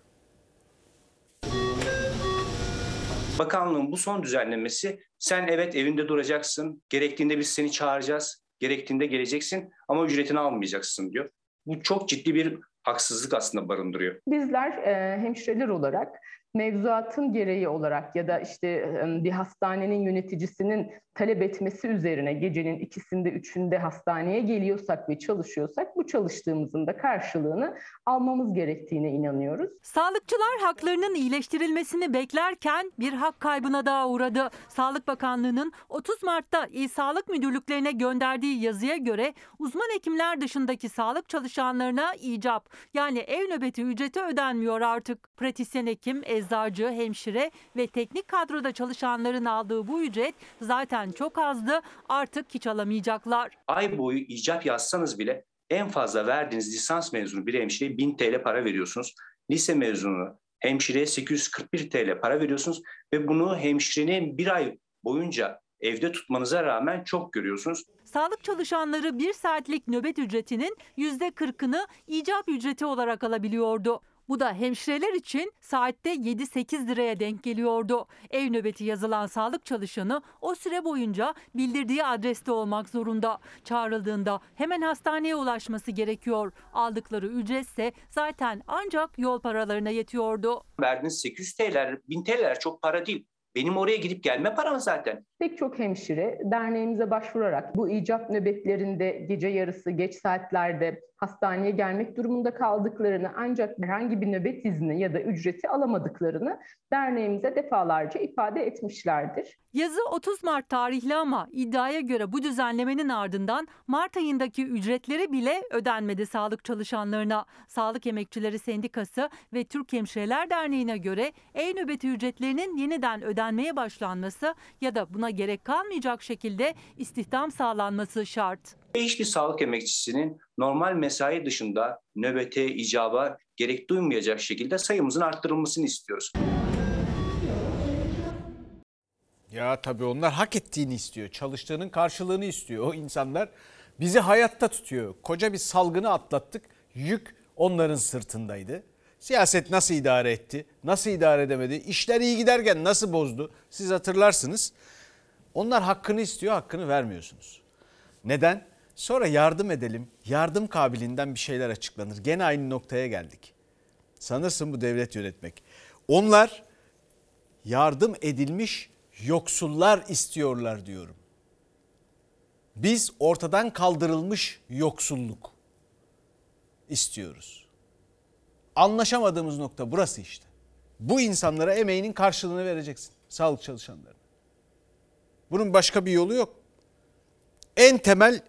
Speaker 40: Bakanlığın bu son düzenlemesi sen evet evinde duracaksın, gerektiğinde biz seni çağıracağız, gerektiğinde geleceksin ama ücretini almayacaksın diyor. Bu çok ciddi bir haksızlık aslında barındırıyor.
Speaker 41: Bizler e, hemşireler olarak mevzuatın gereği olarak ya da işte e, bir hastanenin yöneticisinin talep etmesi üzerine gecenin ikisinde üçünde hastaneye geliyorsak ve çalışıyorsak bu çalıştığımızın da karşılığını almamız gerektiğine inanıyoruz.
Speaker 42: Sağlıkçılar haklarının iyileştirilmesini beklerken bir hak kaybına daha uğradı. Sağlık Bakanlığı'nın 30 Mart'ta İl Sağlık Müdürlüklerine gönderdiği yazıya göre uzman hekimler dışındaki sağlık çalışanlarına icap yani ev nöbeti ücreti ödenmiyor artık. Pratisyen hekim, eczacı, hemşire ve teknik kadroda çalışanların aldığı bu ücret zaten çok azdı artık hiç alamayacaklar.
Speaker 40: Ay boyu icap yazsanız bile en fazla verdiğiniz lisans mezunu bir hemşireye 1000 TL para veriyorsunuz. Lise mezunu hemşireye 841 TL para veriyorsunuz ve bunu hemşirenin bir ay boyunca evde tutmanıza rağmen çok görüyorsunuz.
Speaker 42: Sağlık çalışanları bir saatlik nöbet ücretinin %40'ını icap ücreti olarak alabiliyordu. Bu da hemşireler için saatte 7-8 liraya denk geliyordu. Ev nöbeti yazılan sağlık çalışanı o süre boyunca bildirdiği adreste olmak zorunda. Çağrıldığında hemen hastaneye ulaşması gerekiyor. Aldıkları ücretse zaten ancak yol paralarına yetiyordu.
Speaker 40: Verdiğiniz 800 TL, 1000 TL çok para değil. Benim oraya gidip gelme param zaten.
Speaker 41: Pek çok hemşire derneğimize başvurarak bu icap nöbetlerinde gece yarısı geç saatlerde hastaneye gelmek durumunda kaldıklarını ancak herhangi bir nöbet izni ya da ücreti alamadıklarını derneğimize defalarca ifade etmişlerdir.
Speaker 42: Yazı 30 Mart tarihli ama iddiaya göre bu düzenlemenin ardından Mart ayındaki ücretleri bile ödenmedi sağlık çalışanlarına. Sağlık Emekçileri Sendikası ve Türk Hemşireler Derneği'ne göre ev nöbeti ücretlerinin yeniden ödenmeye başlanması ya da buna gerek kalmayacak şekilde istihdam sağlanması şart.
Speaker 40: Hiçbir sağlık emekçisinin normal mesai dışında nöbete, icaba gerek duymayacak şekilde sayımızın arttırılmasını istiyoruz.
Speaker 1: Ya tabii onlar hak ettiğini istiyor. Çalıştığının karşılığını istiyor. O insanlar bizi hayatta tutuyor. Koca bir salgını atlattık. Yük onların sırtındaydı. Siyaset nasıl idare etti? Nasıl idare edemedi? İşler iyi giderken nasıl bozdu? Siz hatırlarsınız. Onlar hakkını istiyor, hakkını vermiyorsunuz. Neden? Sonra yardım edelim. Yardım kabiliğinden bir şeyler açıklanır. Gene aynı noktaya geldik. Sanırsın bu devlet yönetmek. Onlar yardım edilmiş yoksullar istiyorlar diyorum. Biz ortadan kaldırılmış yoksulluk istiyoruz. Anlaşamadığımız nokta burası işte. Bu insanlara emeğinin karşılığını vereceksin. Sağlık çalışanlarına. Bunun başka bir yolu yok. En temel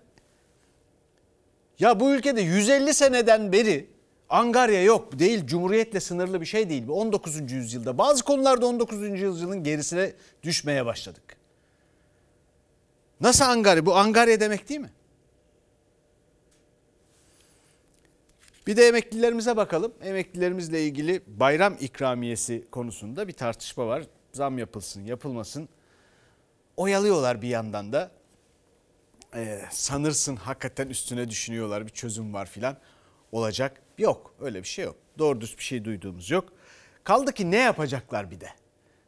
Speaker 1: ya bu ülkede 150 seneden beri Angarya yok değil cumhuriyetle sınırlı bir şey değil. 19. yüzyılda bazı konularda 19. yüzyılın gerisine düşmeye başladık. Nasıl Angarya? Bu Angarya demek değil mi? Bir de emeklilerimize bakalım. Emeklilerimizle ilgili bayram ikramiyesi konusunda bir tartışma var. Zam yapılsın, yapılmasın. Oyalıyorlar bir yandan da. Ee, sanırsın hakikaten üstüne düşünüyorlar bir çözüm var filan. Olacak. Yok öyle bir şey yok. Doğru düz bir şey duyduğumuz yok. Kaldı ki ne yapacaklar bir de.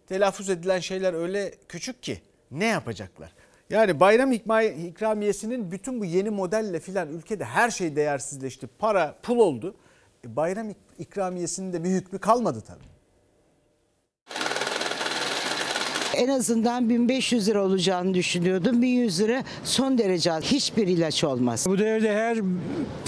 Speaker 1: Telaffuz edilen şeyler öyle küçük ki ne yapacaklar? Yani bayram ikramiyesinin bütün bu yeni modelle filan ülkede her şey değersizleşti. Para pul oldu. E bayram ikramiyesinin de bir hükmü kalmadı tabii.
Speaker 43: En azından 1500 lira olacağını düşünüyordum. 1100 lira son derece az. Hiçbir ilaç olmaz.
Speaker 44: Bu devirde her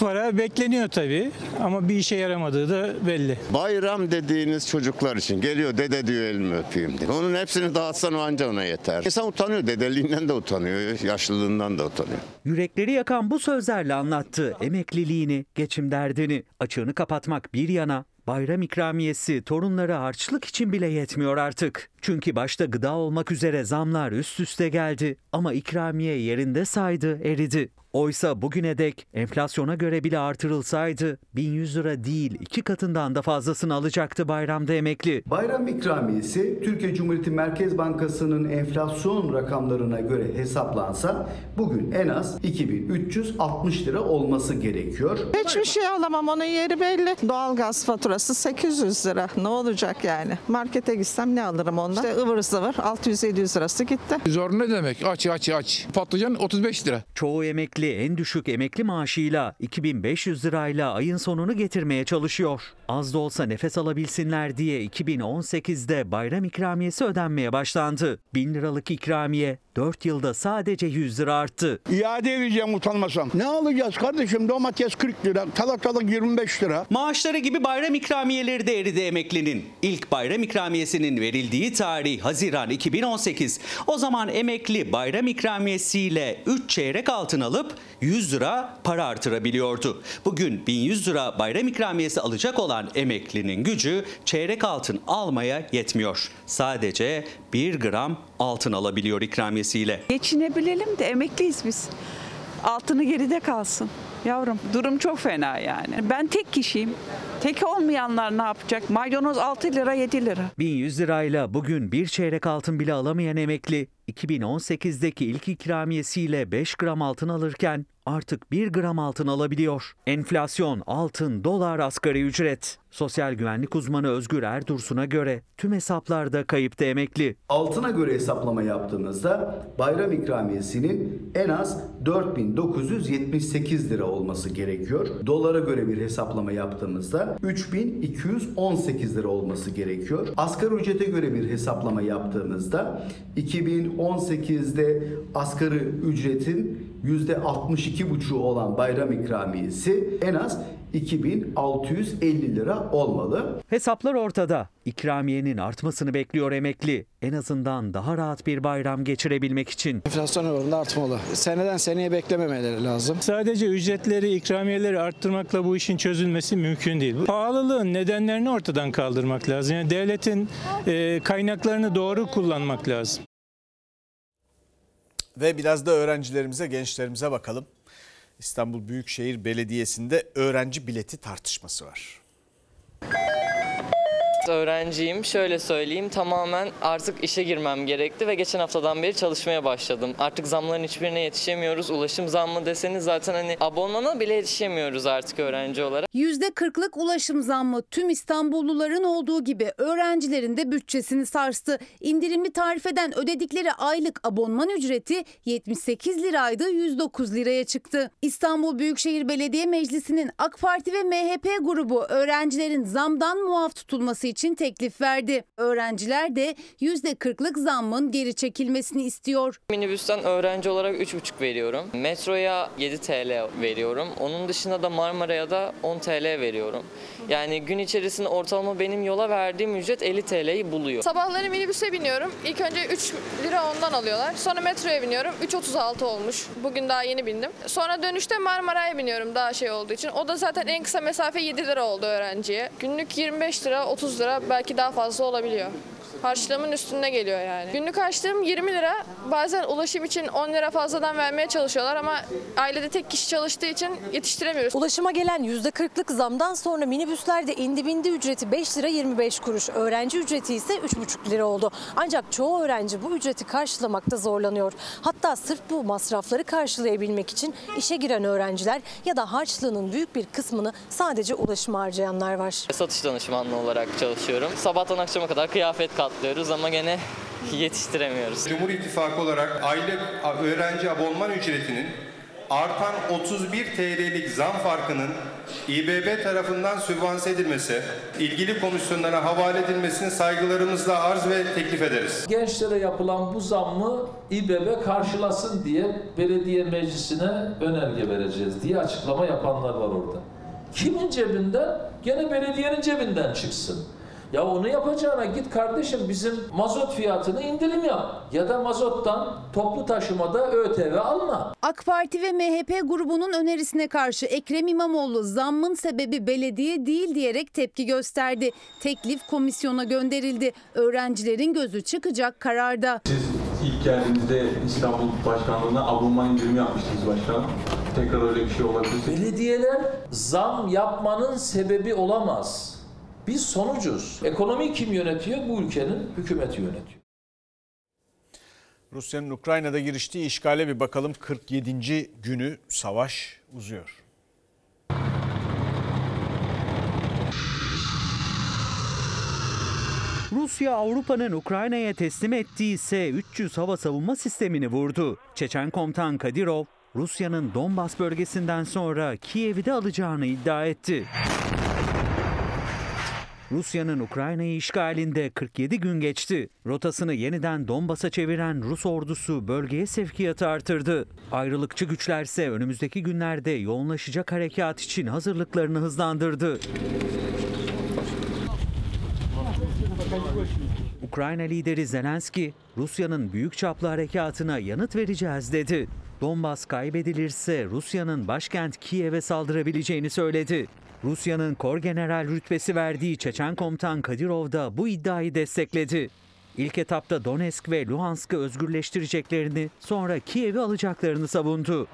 Speaker 44: para bekleniyor tabii ama bir işe yaramadığı da belli.
Speaker 45: Bayram dediğiniz çocuklar için geliyor dede diyor elimi öpeyim diye. Onun hepsini dağıtsan o anca ona yeter. İnsan utanıyor dedeliğinden de utanıyor, yaşlılığından da utanıyor.
Speaker 36: Yürekleri yakan bu sözlerle anlattı emekliliğini, geçim derdini. Açığını kapatmak bir yana bayram ikramiyesi torunlara harçlık için bile yetmiyor artık. Çünkü başta gıda olmak üzere zamlar üst üste geldi ama ikramiye yerinde saydı, eridi. Oysa bugüne dek enflasyona göre bile artırılsaydı 1100 lira değil iki katından da fazlasını alacaktı bayramda emekli.
Speaker 46: Bayram ikramiyesi Türkiye Cumhuriyeti Merkez Bankası'nın enflasyon rakamlarına göre hesaplansa bugün en az 2360 lira olması gerekiyor.
Speaker 47: Hiçbir şey alamam onun yeri belli. Doğalgaz faturası 800 lira. Ne olacak yani? Markete gitsem ne alırım ondan? İşte ıvır zıvır 600-700 lirası gitti.
Speaker 48: Zor ne demek? Aç aç aç. Patlıcan 35 lira.
Speaker 36: Çoğu emekli en düşük emekli maaşıyla 2500 lirayla ayın sonunu getirmeye çalışıyor. Az da olsa nefes alabilsinler diye 2018'de bayram ikramiyesi ödenmeye başlandı. 1000 liralık ikramiye 4 yılda sadece 100 lira arttı.
Speaker 49: İade edeceğim utanmasam. Ne alacağız kardeşim? Domates 40 lira, salatalık 25 lira.
Speaker 50: Maaşları gibi bayram ikramiyeleri de eridi emeklinin. İlk bayram ikramiyesinin verildiği tarih Haziran 2018. O zaman emekli bayram ikramiyesiyle 3 çeyrek altın alıp 100 lira para artırabiliyordu. Bugün 1100 lira bayram ikramiyesi alacak olan emeklinin gücü çeyrek altın almaya yetmiyor. Sadece 1 gram altın alabiliyor ikramiyesiyle.
Speaker 51: Geçinebilelim de emekliyiz biz. Altını geride kalsın. Yavrum durum çok fena yani. Ben tek kişiyim. Tek olmayanlar ne yapacak? Maydanoz 6 lira 7 lira.
Speaker 36: 1100 lirayla bugün bir çeyrek altın bile alamayan emekli 2018'deki ilk ikramiyesiyle 5 gram altın alırken artık 1 gram altın alabiliyor. Enflasyon, altın, dolar, asgari ücret. Sosyal güvenlik uzmanı Özgür Erdursun'a göre tüm hesaplarda kayıpta emekli.
Speaker 46: Altına göre hesaplama yaptığımızda bayram ikramiyesinin en az 4978 lira olması gerekiyor. Dolara göre bir hesaplama yaptığımızda 3218 lira olması gerekiyor. Asgari ücrete göre bir hesaplama yaptığımızda 2018'de asgari ücretin %62,5'u olan bayram ikramiyesi en az 2650 lira olmalı.
Speaker 36: Hesaplar ortada. İkramiyenin artmasını bekliyor emekli. En azından daha rahat bir bayram geçirebilmek için.
Speaker 52: Enflasyon oranında artmalı. Seneden seneye beklememeleri lazım.
Speaker 53: Sadece ücretleri, ikramiyeleri arttırmakla bu işin çözülmesi mümkün değil. Pahalılığın nedenlerini ortadan kaldırmak lazım. Yani devletin e, kaynaklarını doğru kullanmak lazım.
Speaker 1: Ve biraz da öğrencilerimize, gençlerimize bakalım. İstanbul Büyükşehir Belediyesi'nde öğrenci bileti tartışması var.
Speaker 54: Öğrenciyim. Şöyle söyleyeyim tamamen artık işe girmem gerekti ve geçen haftadan beri çalışmaya başladım. Artık zamların hiçbirine yetişemiyoruz. Ulaşım zammı deseniz zaten hani abonmana bile yetişemiyoruz artık öğrenci olarak.
Speaker 55: %40'lık ulaşım zammı tüm İstanbulluların olduğu gibi öğrencilerin de bütçesini sarstı. İndirimli tarifeden ödedikleri aylık abonman ücreti 78 liraydı 109 liraya çıktı. İstanbul Büyükşehir Belediye Meclisi'nin AK Parti ve MHP grubu öğrencilerin zamdan muaf tutulması için teklif verdi. Öğrenciler de %40'lık zammın geri çekilmesini istiyor.
Speaker 54: Minibüsten öğrenci olarak 3,5 veriyorum. Metroya 7 TL veriyorum. Onun dışında da Marmara'ya da 10 TL veriyorum. Yani gün içerisinde ortalama benim yola verdiğim ücret 50 TL'yi buluyor.
Speaker 56: Sabahları minibüse biniyorum. İlk önce 3 lira ondan alıyorlar. Sonra metroya biniyorum. 3.36 olmuş. Bugün daha yeni bindim. Sonra dönüşte Marmara'ya biniyorum daha şey olduğu için. O da zaten en kısa mesafe 7 lira oldu öğrenciye. Günlük 25 lira 30 lira belki daha fazla olabiliyor. Harçlığımın üstünde geliyor yani. Günlük harçlığım 20 lira. Bazen ulaşım için 10 lira fazladan vermeye çalışıyorlar ama ailede tek kişi çalıştığı için yetiştiremiyoruz.
Speaker 30: Ulaşıma gelen %40'lık zamdan sonra minibüslerde indi bindi ücreti 5 lira 25 kuruş. Öğrenci ücreti ise 3,5 lira oldu. Ancak çoğu öğrenci bu ücreti karşılamakta zorlanıyor. Hatta sırf bu masrafları karşılayabilmek için işe giren öğrenciler ya da harçlığının büyük bir kısmını sadece ulaşıma harcayanlar var.
Speaker 54: Satış danışmanlığı olarak çalışıyorum. Sabahtan akşama kadar kıyafet katlıyoruz ama gene yetiştiremiyoruz.
Speaker 57: Cumhur İttifakı olarak aylık öğrenci abonman ücretinin artan 31 TL'lik zam farkının İBB tarafından sübvanse edilmesi, ilgili komisyonlara havale edilmesini saygılarımızla arz ve teklif ederiz.
Speaker 58: Gençlere yapılan bu zammı İBB karşılasın diye belediye meclisine önerge vereceğiz diye açıklama yapanlar var orada. Kimin cebinden? Gene belediyenin cebinden çıksın. Ya onu yapacağına git kardeşim bizim mazot fiyatını indirim yap. Ya da mazottan toplu taşımada ÖTV alma.
Speaker 55: AK Parti ve MHP grubunun önerisine karşı Ekrem İmamoğlu zammın sebebi belediye değil diyerek tepki gösterdi. Teklif komisyona gönderildi. Öğrencilerin gözü çıkacak kararda.
Speaker 59: Siz ilk geldiğinizde İstanbul Başkanlığı'na abonman indirimi yapmıştınız başkanım. Tekrar öyle bir şey olabilir.
Speaker 58: Belediyeler zam yapmanın sebebi olamaz. Biz sonucuz. Ekonomiyi kim yönetiyor? Bu ülkenin hükümeti yönetiyor.
Speaker 1: Rusya'nın Ukrayna'da giriştiği işgale bir bakalım 47. günü savaş uzuyor.
Speaker 36: Rusya Avrupa'nın Ukrayna'ya teslim ettiği S-300 hava savunma sistemini vurdu. Çeçen komutan Kadirov, Rusya'nın Donbas bölgesinden sonra Kiev'i de alacağını iddia etti. Rusya'nın Ukrayna'yı işgalinde 47 gün geçti. Rotasını yeniden Donbas'a çeviren Rus ordusu bölgeye sevkiyatı artırdı. Ayrılıkçı güçlerse önümüzdeki günlerde yoğunlaşacak harekat için hazırlıklarını hızlandırdı. Ukrayna lideri Zelenski, Rusya'nın büyük çaplı harekatına yanıt vereceğiz dedi. Donbas kaybedilirse Rusya'nın başkent Kiev'e saldırabileceğini söyledi. Rusya'nın kor general rütbesi verdiği Çeçen komutan Kadirov da bu iddiayı destekledi. İlk etapta Donetsk ve Luhansk'ı özgürleştireceklerini, sonra Kiev'i alacaklarını savundu.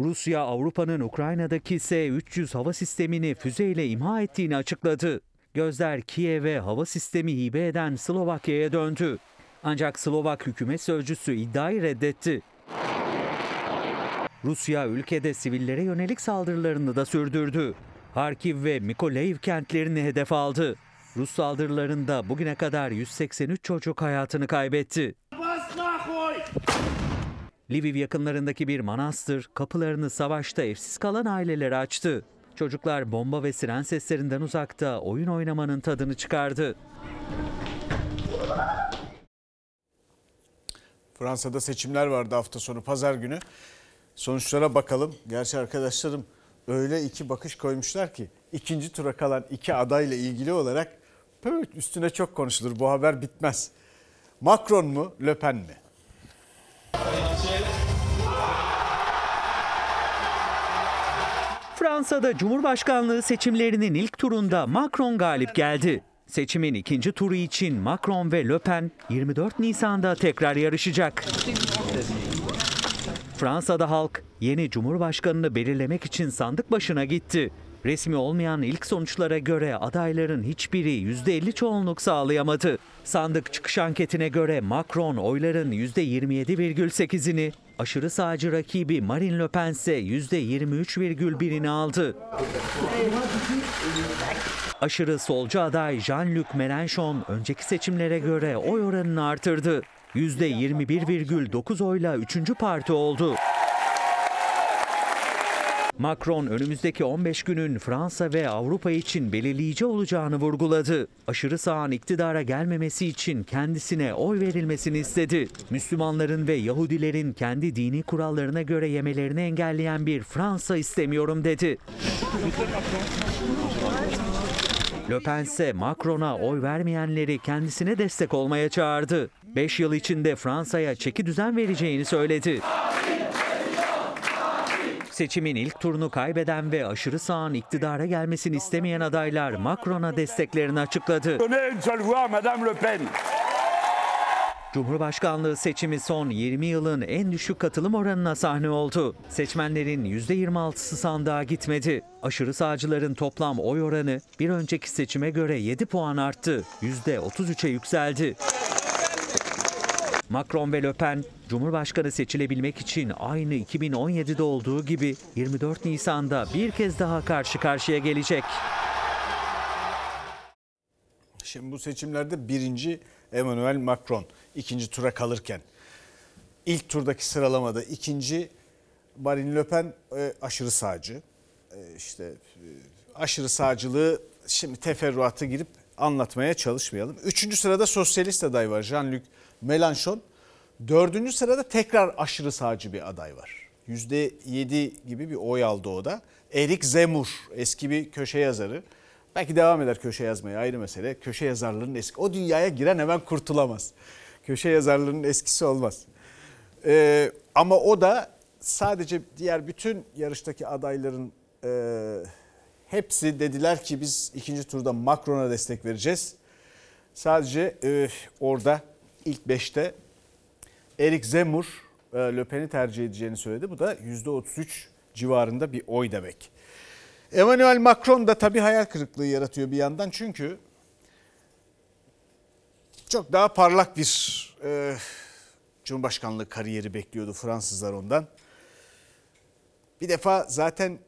Speaker 36: Rusya, Avrupa'nın Ukrayna'daki S-300 hava sistemini füzeyle imha ettiğini açıkladı. Gözler Kiev'e hava sistemi hibe eden Slovakya'ya döndü. Ancak Slovak hükümet sözcüsü iddiayı reddetti. Rusya ülkede sivillere yönelik saldırılarını da sürdürdü. Harkiv ve Mykolaiv kentlerini hedef aldı. Rus saldırılarında bugüne kadar 183 çocuk hayatını kaybetti. Lviv yakınlarındaki bir manastır kapılarını savaşta evsiz kalan ailelere açtı. Çocuklar bomba ve siren seslerinden uzakta oyun oynamanın tadını çıkardı.
Speaker 1: Fransa'da seçimler vardı hafta sonu pazar günü. Sonuçlara bakalım. Gerçi arkadaşlarım öyle iki bakış koymuşlar ki ikinci tura kalan iki adayla ilgili olarak üstüne çok konuşulur. Bu haber bitmez. Macron mu, Le Pen mi?
Speaker 36: Fransa'da Cumhurbaşkanlığı seçimlerinin ilk turunda Macron galip geldi. Seçimin ikinci turu için Macron ve Le Pen 24 Nisan'da tekrar yarışacak. Fransa'da halk yeni cumhurbaşkanını belirlemek için sandık başına gitti. Resmi olmayan ilk sonuçlara göre adayların hiçbiri %50 çoğunluk sağlayamadı. Sandık çıkış anketine göre Macron oyların %27,8'ini, aşırı sağcı rakibi Marine Le Pen ise %23,1'ini aldı. Aşırı solcu aday Jean-Luc Mélenchon önceki seçimlere göre oy oranını artırdı. %21,9 oyla 3. parti oldu. Macron önümüzdeki 15 günün Fransa ve Avrupa için belirleyici olacağını vurguladı. Aşırı sağın iktidara gelmemesi için kendisine oy verilmesini istedi. Müslümanların ve Yahudilerin kendi dini kurallarına göre yemelerini engelleyen bir Fransa istemiyorum dedi. Le Pen ise Macron'a oy vermeyenleri kendisine destek olmaya çağırdı. 5 yıl içinde Fransa'ya çeki düzen vereceğini söyledi. Seçimin ilk turunu kaybeden ve aşırı sağın iktidara gelmesini istemeyen adaylar Macron'a desteklerini açıkladı. Cumhurbaşkanlığı seçimi son 20 yılın en düşük katılım oranına sahne oldu. Seçmenlerin %26'sı sandığa gitmedi. Aşırı sağcıların toplam oy oranı bir önceki seçime göre 7 puan arttı. %33'e yükseldi. Macron ve Le Pen, Cumhurbaşkanı seçilebilmek için aynı 2017'de olduğu gibi 24 Nisan'da bir kez daha karşı karşıya gelecek.
Speaker 1: Şimdi bu seçimlerde birinci Emmanuel Macron ikinci tura kalırken ilk turdaki sıralamada ikinci Marine Le Pen e, aşırı sağcı. E, işte e, aşırı sağcılığı şimdi teferruatı girip anlatmaya çalışmayalım. Üçüncü sırada sosyalist aday var Jean-Luc Mélenchon. Dördüncü sırada tekrar aşırı sağcı bir aday var. Yüzde yedi gibi bir oy aldı o da. Erik Zemmour eski bir köşe yazarı. Belki devam eder köşe yazmaya ayrı mesele. Köşe yazarlığının eski. O dünyaya giren hemen kurtulamaz. Köşe yazarlığının eskisi olmaz. Ee, ama o da sadece diğer bütün yarıştaki adayların e, hepsi dediler ki biz ikinci turda Macron'a destek vereceğiz. Sadece e, orada ilk beşte Erik Zemmour e, Le Pen'i tercih edeceğini söyledi. Bu da %33 civarında bir oy demek. Emmanuel Macron da tabii hayal kırıklığı yaratıyor bir yandan çünkü çok daha parlak bir e, Cumhurbaşkanlığı kariyeri bekliyordu Fransızlar ondan. Bir defa zaten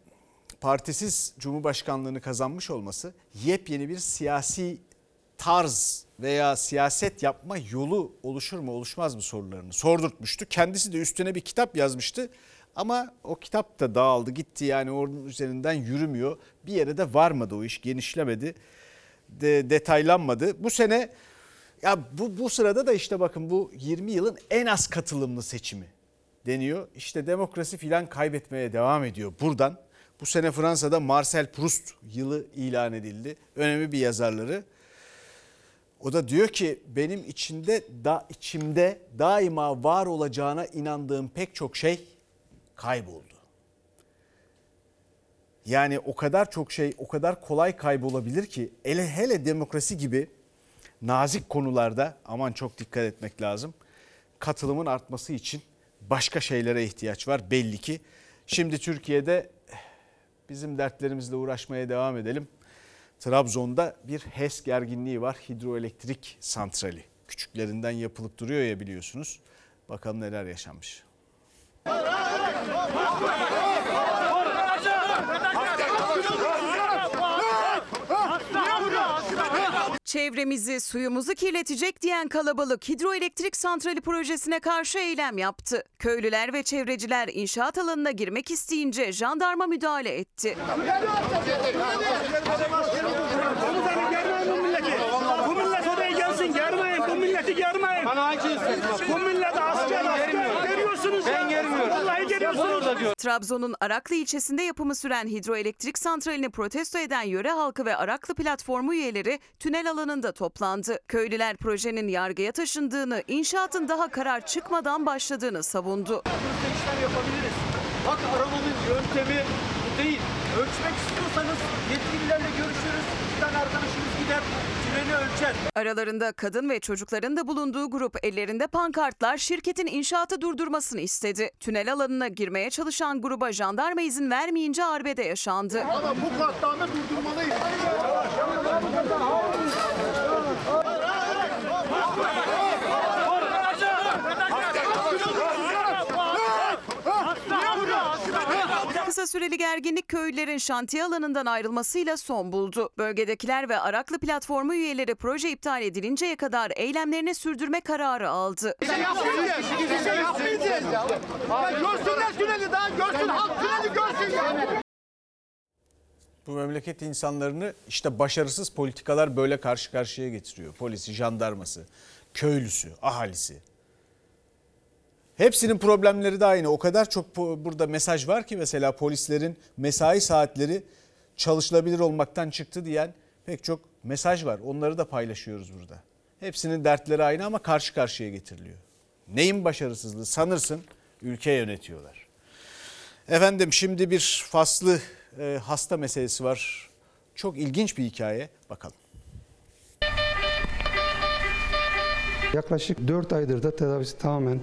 Speaker 1: partisiz Cumhurbaşkanlığını kazanmış olması yepyeni bir siyasi tarz veya siyaset yapma yolu oluşur mu oluşmaz mı sorularını sordurtmuştu. Kendisi de üstüne bir kitap yazmıştı ama o kitap da dağıldı gitti yani onun üzerinden yürümüyor. Bir yere de varmadı o iş genişlemedi de, detaylanmadı. Bu sene ya bu, bu sırada da işte bakın bu 20 yılın en az katılımlı seçimi deniyor. İşte demokrasi filan kaybetmeye devam ediyor buradan. Bu sene Fransa'da Marcel Proust yılı ilan edildi. Önemli bir yazarları. O da diyor ki benim içinde da içimde daima var olacağına inandığım pek çok şey kayboldu. Yani o kadar çok şey o kadar kolay kaybolabilir ki hele hele demokrasi gibi nazik konularda aman çok dikkat etmek lazım. Katılımın artması için başka şeylere ihtiyaç var belli ki. Şimdi Türkiye'de bizim dertlerimizle uğraşmaya devam edelim. Trabzon'da bir HES gerginliği var. Hidroelektrik santrali. Küçüklerinden yapılıp duruyor ya biliyorsunuz. Bakalım neler yaşanmış.
Speaker 20: Çevremizi, suyumuzu kirletecek diyen kalabalık hidroelektrik santrali projesine karşı eylem yaptı. Köylüler ve çevreciler inşaat alanına girmek isteyince jandarma müdahale etti.
Speaker 60: Bu millet oraya gelsin germeyin. Bu milleti germeyin. Bu millet asker asker. Geriyorsunuz ya. Ben germiyorum. Vallahi geriyorsunuz.
Speaker 20: Trabzon'un Araklı ilçesinde yapımı süren hidroelektrik santralini protesto eden yöre halkı ve Araklı platformu üyeleri tünel alanında toplandı. Köylüler projenin yargıya taşındığını, inşaatın daha karar çıkmadan başladığını savundu.
Speaker 61: yapabiliriz. Bak arabanın yöntemi bu değil. Ölçmek istiyorsanız yetkililerle görüşürüz. Bir tane arkadaşımız gider tüneli ölçer.
Speaker 20: Aralarında kadın ve çocukların da bulunduğu grup ellerinde pankartlar şirketin inşaatı durdurmasını istedi. Tünel alanına girmeye çalışan gruba jandarma izin vermeyince arbede yaşandı.
Speaker 60: Ama bu katliamı durdurmalıyız.
Speaker 20: Kısa süreli gerginlik köylülerin şantiye alanından ayrılmasıyla son buldu. Bölgedekiler ve Araklı platformu üyeleri proje iptal edilinceye kadar eylemlerini sürdürme kararı aldı.
Speaker 60: Bir şey yapmayacağız. Bir şey yapmayacağız ya. Görsünler tüneli daha görsün. Halk tüneli görsün ya.
Speaker 1: Bu memleket insanlarını işte başarısız politikalar böyle karşı karşıya getiriyor. Polisi, jandarması, köylüsü, ahalisi. Hepsinin problemleri de aynı. O kadar çok burada mesaj var ki mesela polislerin mesai saatleri çalışılabilir olmaktan çıktı diyen pek çok mesaj var. Onları da paylaşıyoruz burada. Hepsinin dertleri aynı ama karşı karşıya getiriliyor. Neyin başarısızlığı sanırsın ülke yönetiyorlar. Efendim şimdi bir faslı e, hasta meselesi var. Çok ilginç bir hikaye. Bakalım.
Speaker 62: Yaklaşık 4 aydır da tedavisi tamamen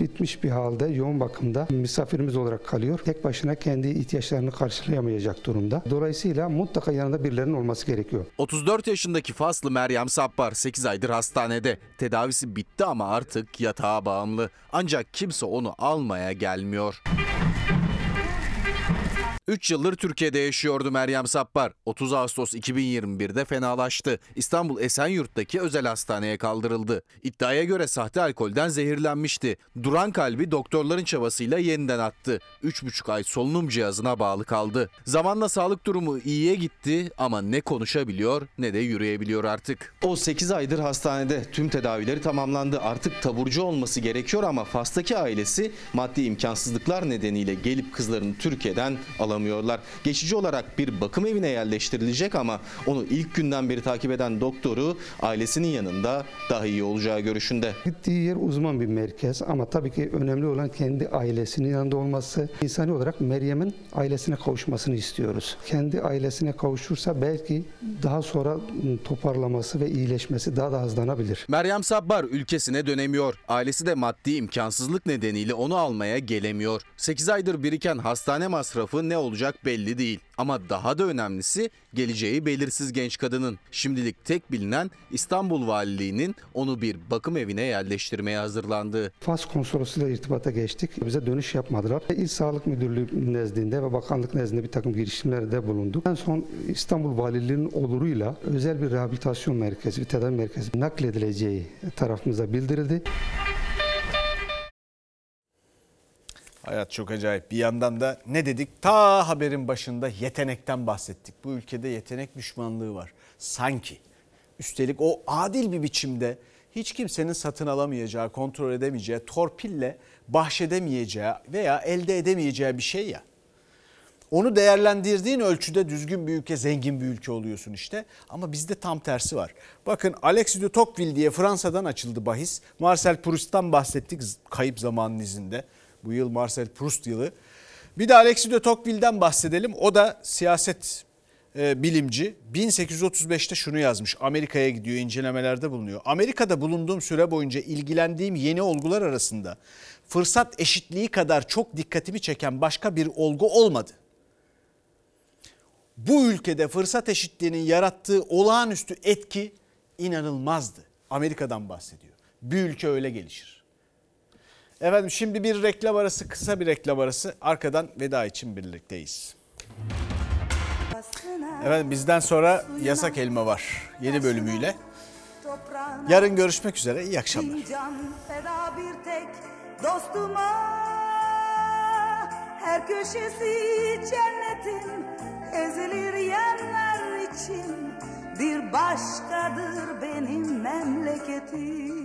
Speaker 62: bitmiş bir halde yoğun bakımda misafirimiz olarak kalıyor. Tek başına kendi ihtiyaçlarını karşılayamayacak durumda. Dolayısıyla mutlaka yanında birilerinin olması gerekiyor.
Speaker 63: 34 yaşındaki Faslı Meryem Sappar 8 aydır hastanede. Tedavisi bitti ama artık yatağa bağımlı. Ancak kimse onu almaya gelmiyor. 3 yıldır Türkiye'de yaşıyordu Meryem Sappar. 30 Ağustos 2021'de fenalaştı. İstanbul Esenyurt'taki özel hastaneye kaldırıldı. İddiaya göre sahte alkolden zehirlenmişti. Duran kalbi doktorların çabasıyla yeniden attı. 3,5 ay solunum cihazına bağlı kaldı. Zamanla sağlık durumu iyiye gitti ama ne konuşabiliyor ne de yürüyebiliyor artık. O 8 aydır hastanede tüm tedavileri tamamlandı. Artık taburcu olması gerekiyor ama Fas'taki ailesi maddi imkansızlıklar nedeniyle gelip kızlarını Türkiye'den alamıyorlar. Geçici olarak bir bakım evine yerleştirilecek ama onu ilk günden beri takip eden doktoru ailesinin yanında daha iyi olacağı görüşünde.
Speaker 62: Gittiği yer uzman bir merkez ama tabii ki önemli olan kendi ailesinin yanında olması. İnsani olarak Meryem'in ailesine kavuşmasını istiyoruz. Kendi ailesine kavuşursa belki daha sonra toparlaması ve iyileşmesi daha da hızlanabilir.
Speaker 63: Meryem Sabbar ülkesine dönemiyor. Ailesi de maddi imkansızlık nedeniyle onu almaya gelemiyor. 8 aydır biriken hastane masrafı ne olacak belli değil. Ama daha da önemlisi geleceği belirsiz genç kadının. Şimdilik tek bilinen İstanbul Valiliği'nin onu bir bakım evine yerleştirmeye hazırlandığı.
Speaker 62: Fas konsolosluğuyla irtibata geçtik. Bize dönüş yapmadılar. İl Sağlık Müdürlüğü nezdinde ve bakanlık nezdinde bir takım girişimlerde bulunduk. En son İstanbul Valiliği'nin oluruyla özel bir rehabilitasyon merkezi, bir tedavi merkezi nakledileceği tarafımıza bildirildi.
Speaker 1: Hayat çok acayip. Bir yandan da ne dedik? Ta haberin başında yetenekten bahsettik. Bu ülkede yetenek düşmanlığı var. Sanki. Üstelik o adil bir biçimde hiç kimsenin satın alamayacağı, kontrol edemeyeceği, torpille bahşedemeyeceği veya elde edemeyeceği bir şey ya. Onu değerlendirdiğin ölçüde düzgün bir ülke, zengin bir ülke oluyorsun işte. Ama bizde tam tersi var. Bakın Alexis de Tocqueville diye Fransa'dan açıldı bahis. Marcel Proust'tan bahsettik kayıp zamanın izinde. Bu yıl Marcel Proust yılı. Bir de Alexis de Tocqueville'den bahsedelim. O da siyaset e, bilimci. 1835'te şunu yazmış. Amerika'ya gidiyor, incelemelerde bulunuyor. Amerika'da bulunduğum süre boyunca ilgilendiğim yeni olgular arasında fırsat eşitliği kadar çok dikkatimi çeken başka bir olgu olmadı. Bu ülkede fırsat eşitliğinin yarattığı olağanüstü etki inanılmazdı. Amerika'dan bahsediyor. Bir ülke öyle gelişir. Efendim şimdi bir reklam arası, kısa bir reklam arası. Arkadan veda için birlikteyiz. Efendim bizden sonra Yasak Elma var yeni bölümüyle. Yarın görüşmek üzere. İyi akşamlar.
Speaker 64: Dostuma Her köşesi cennetin ezilir yerler için Bir başkadır benim memleketim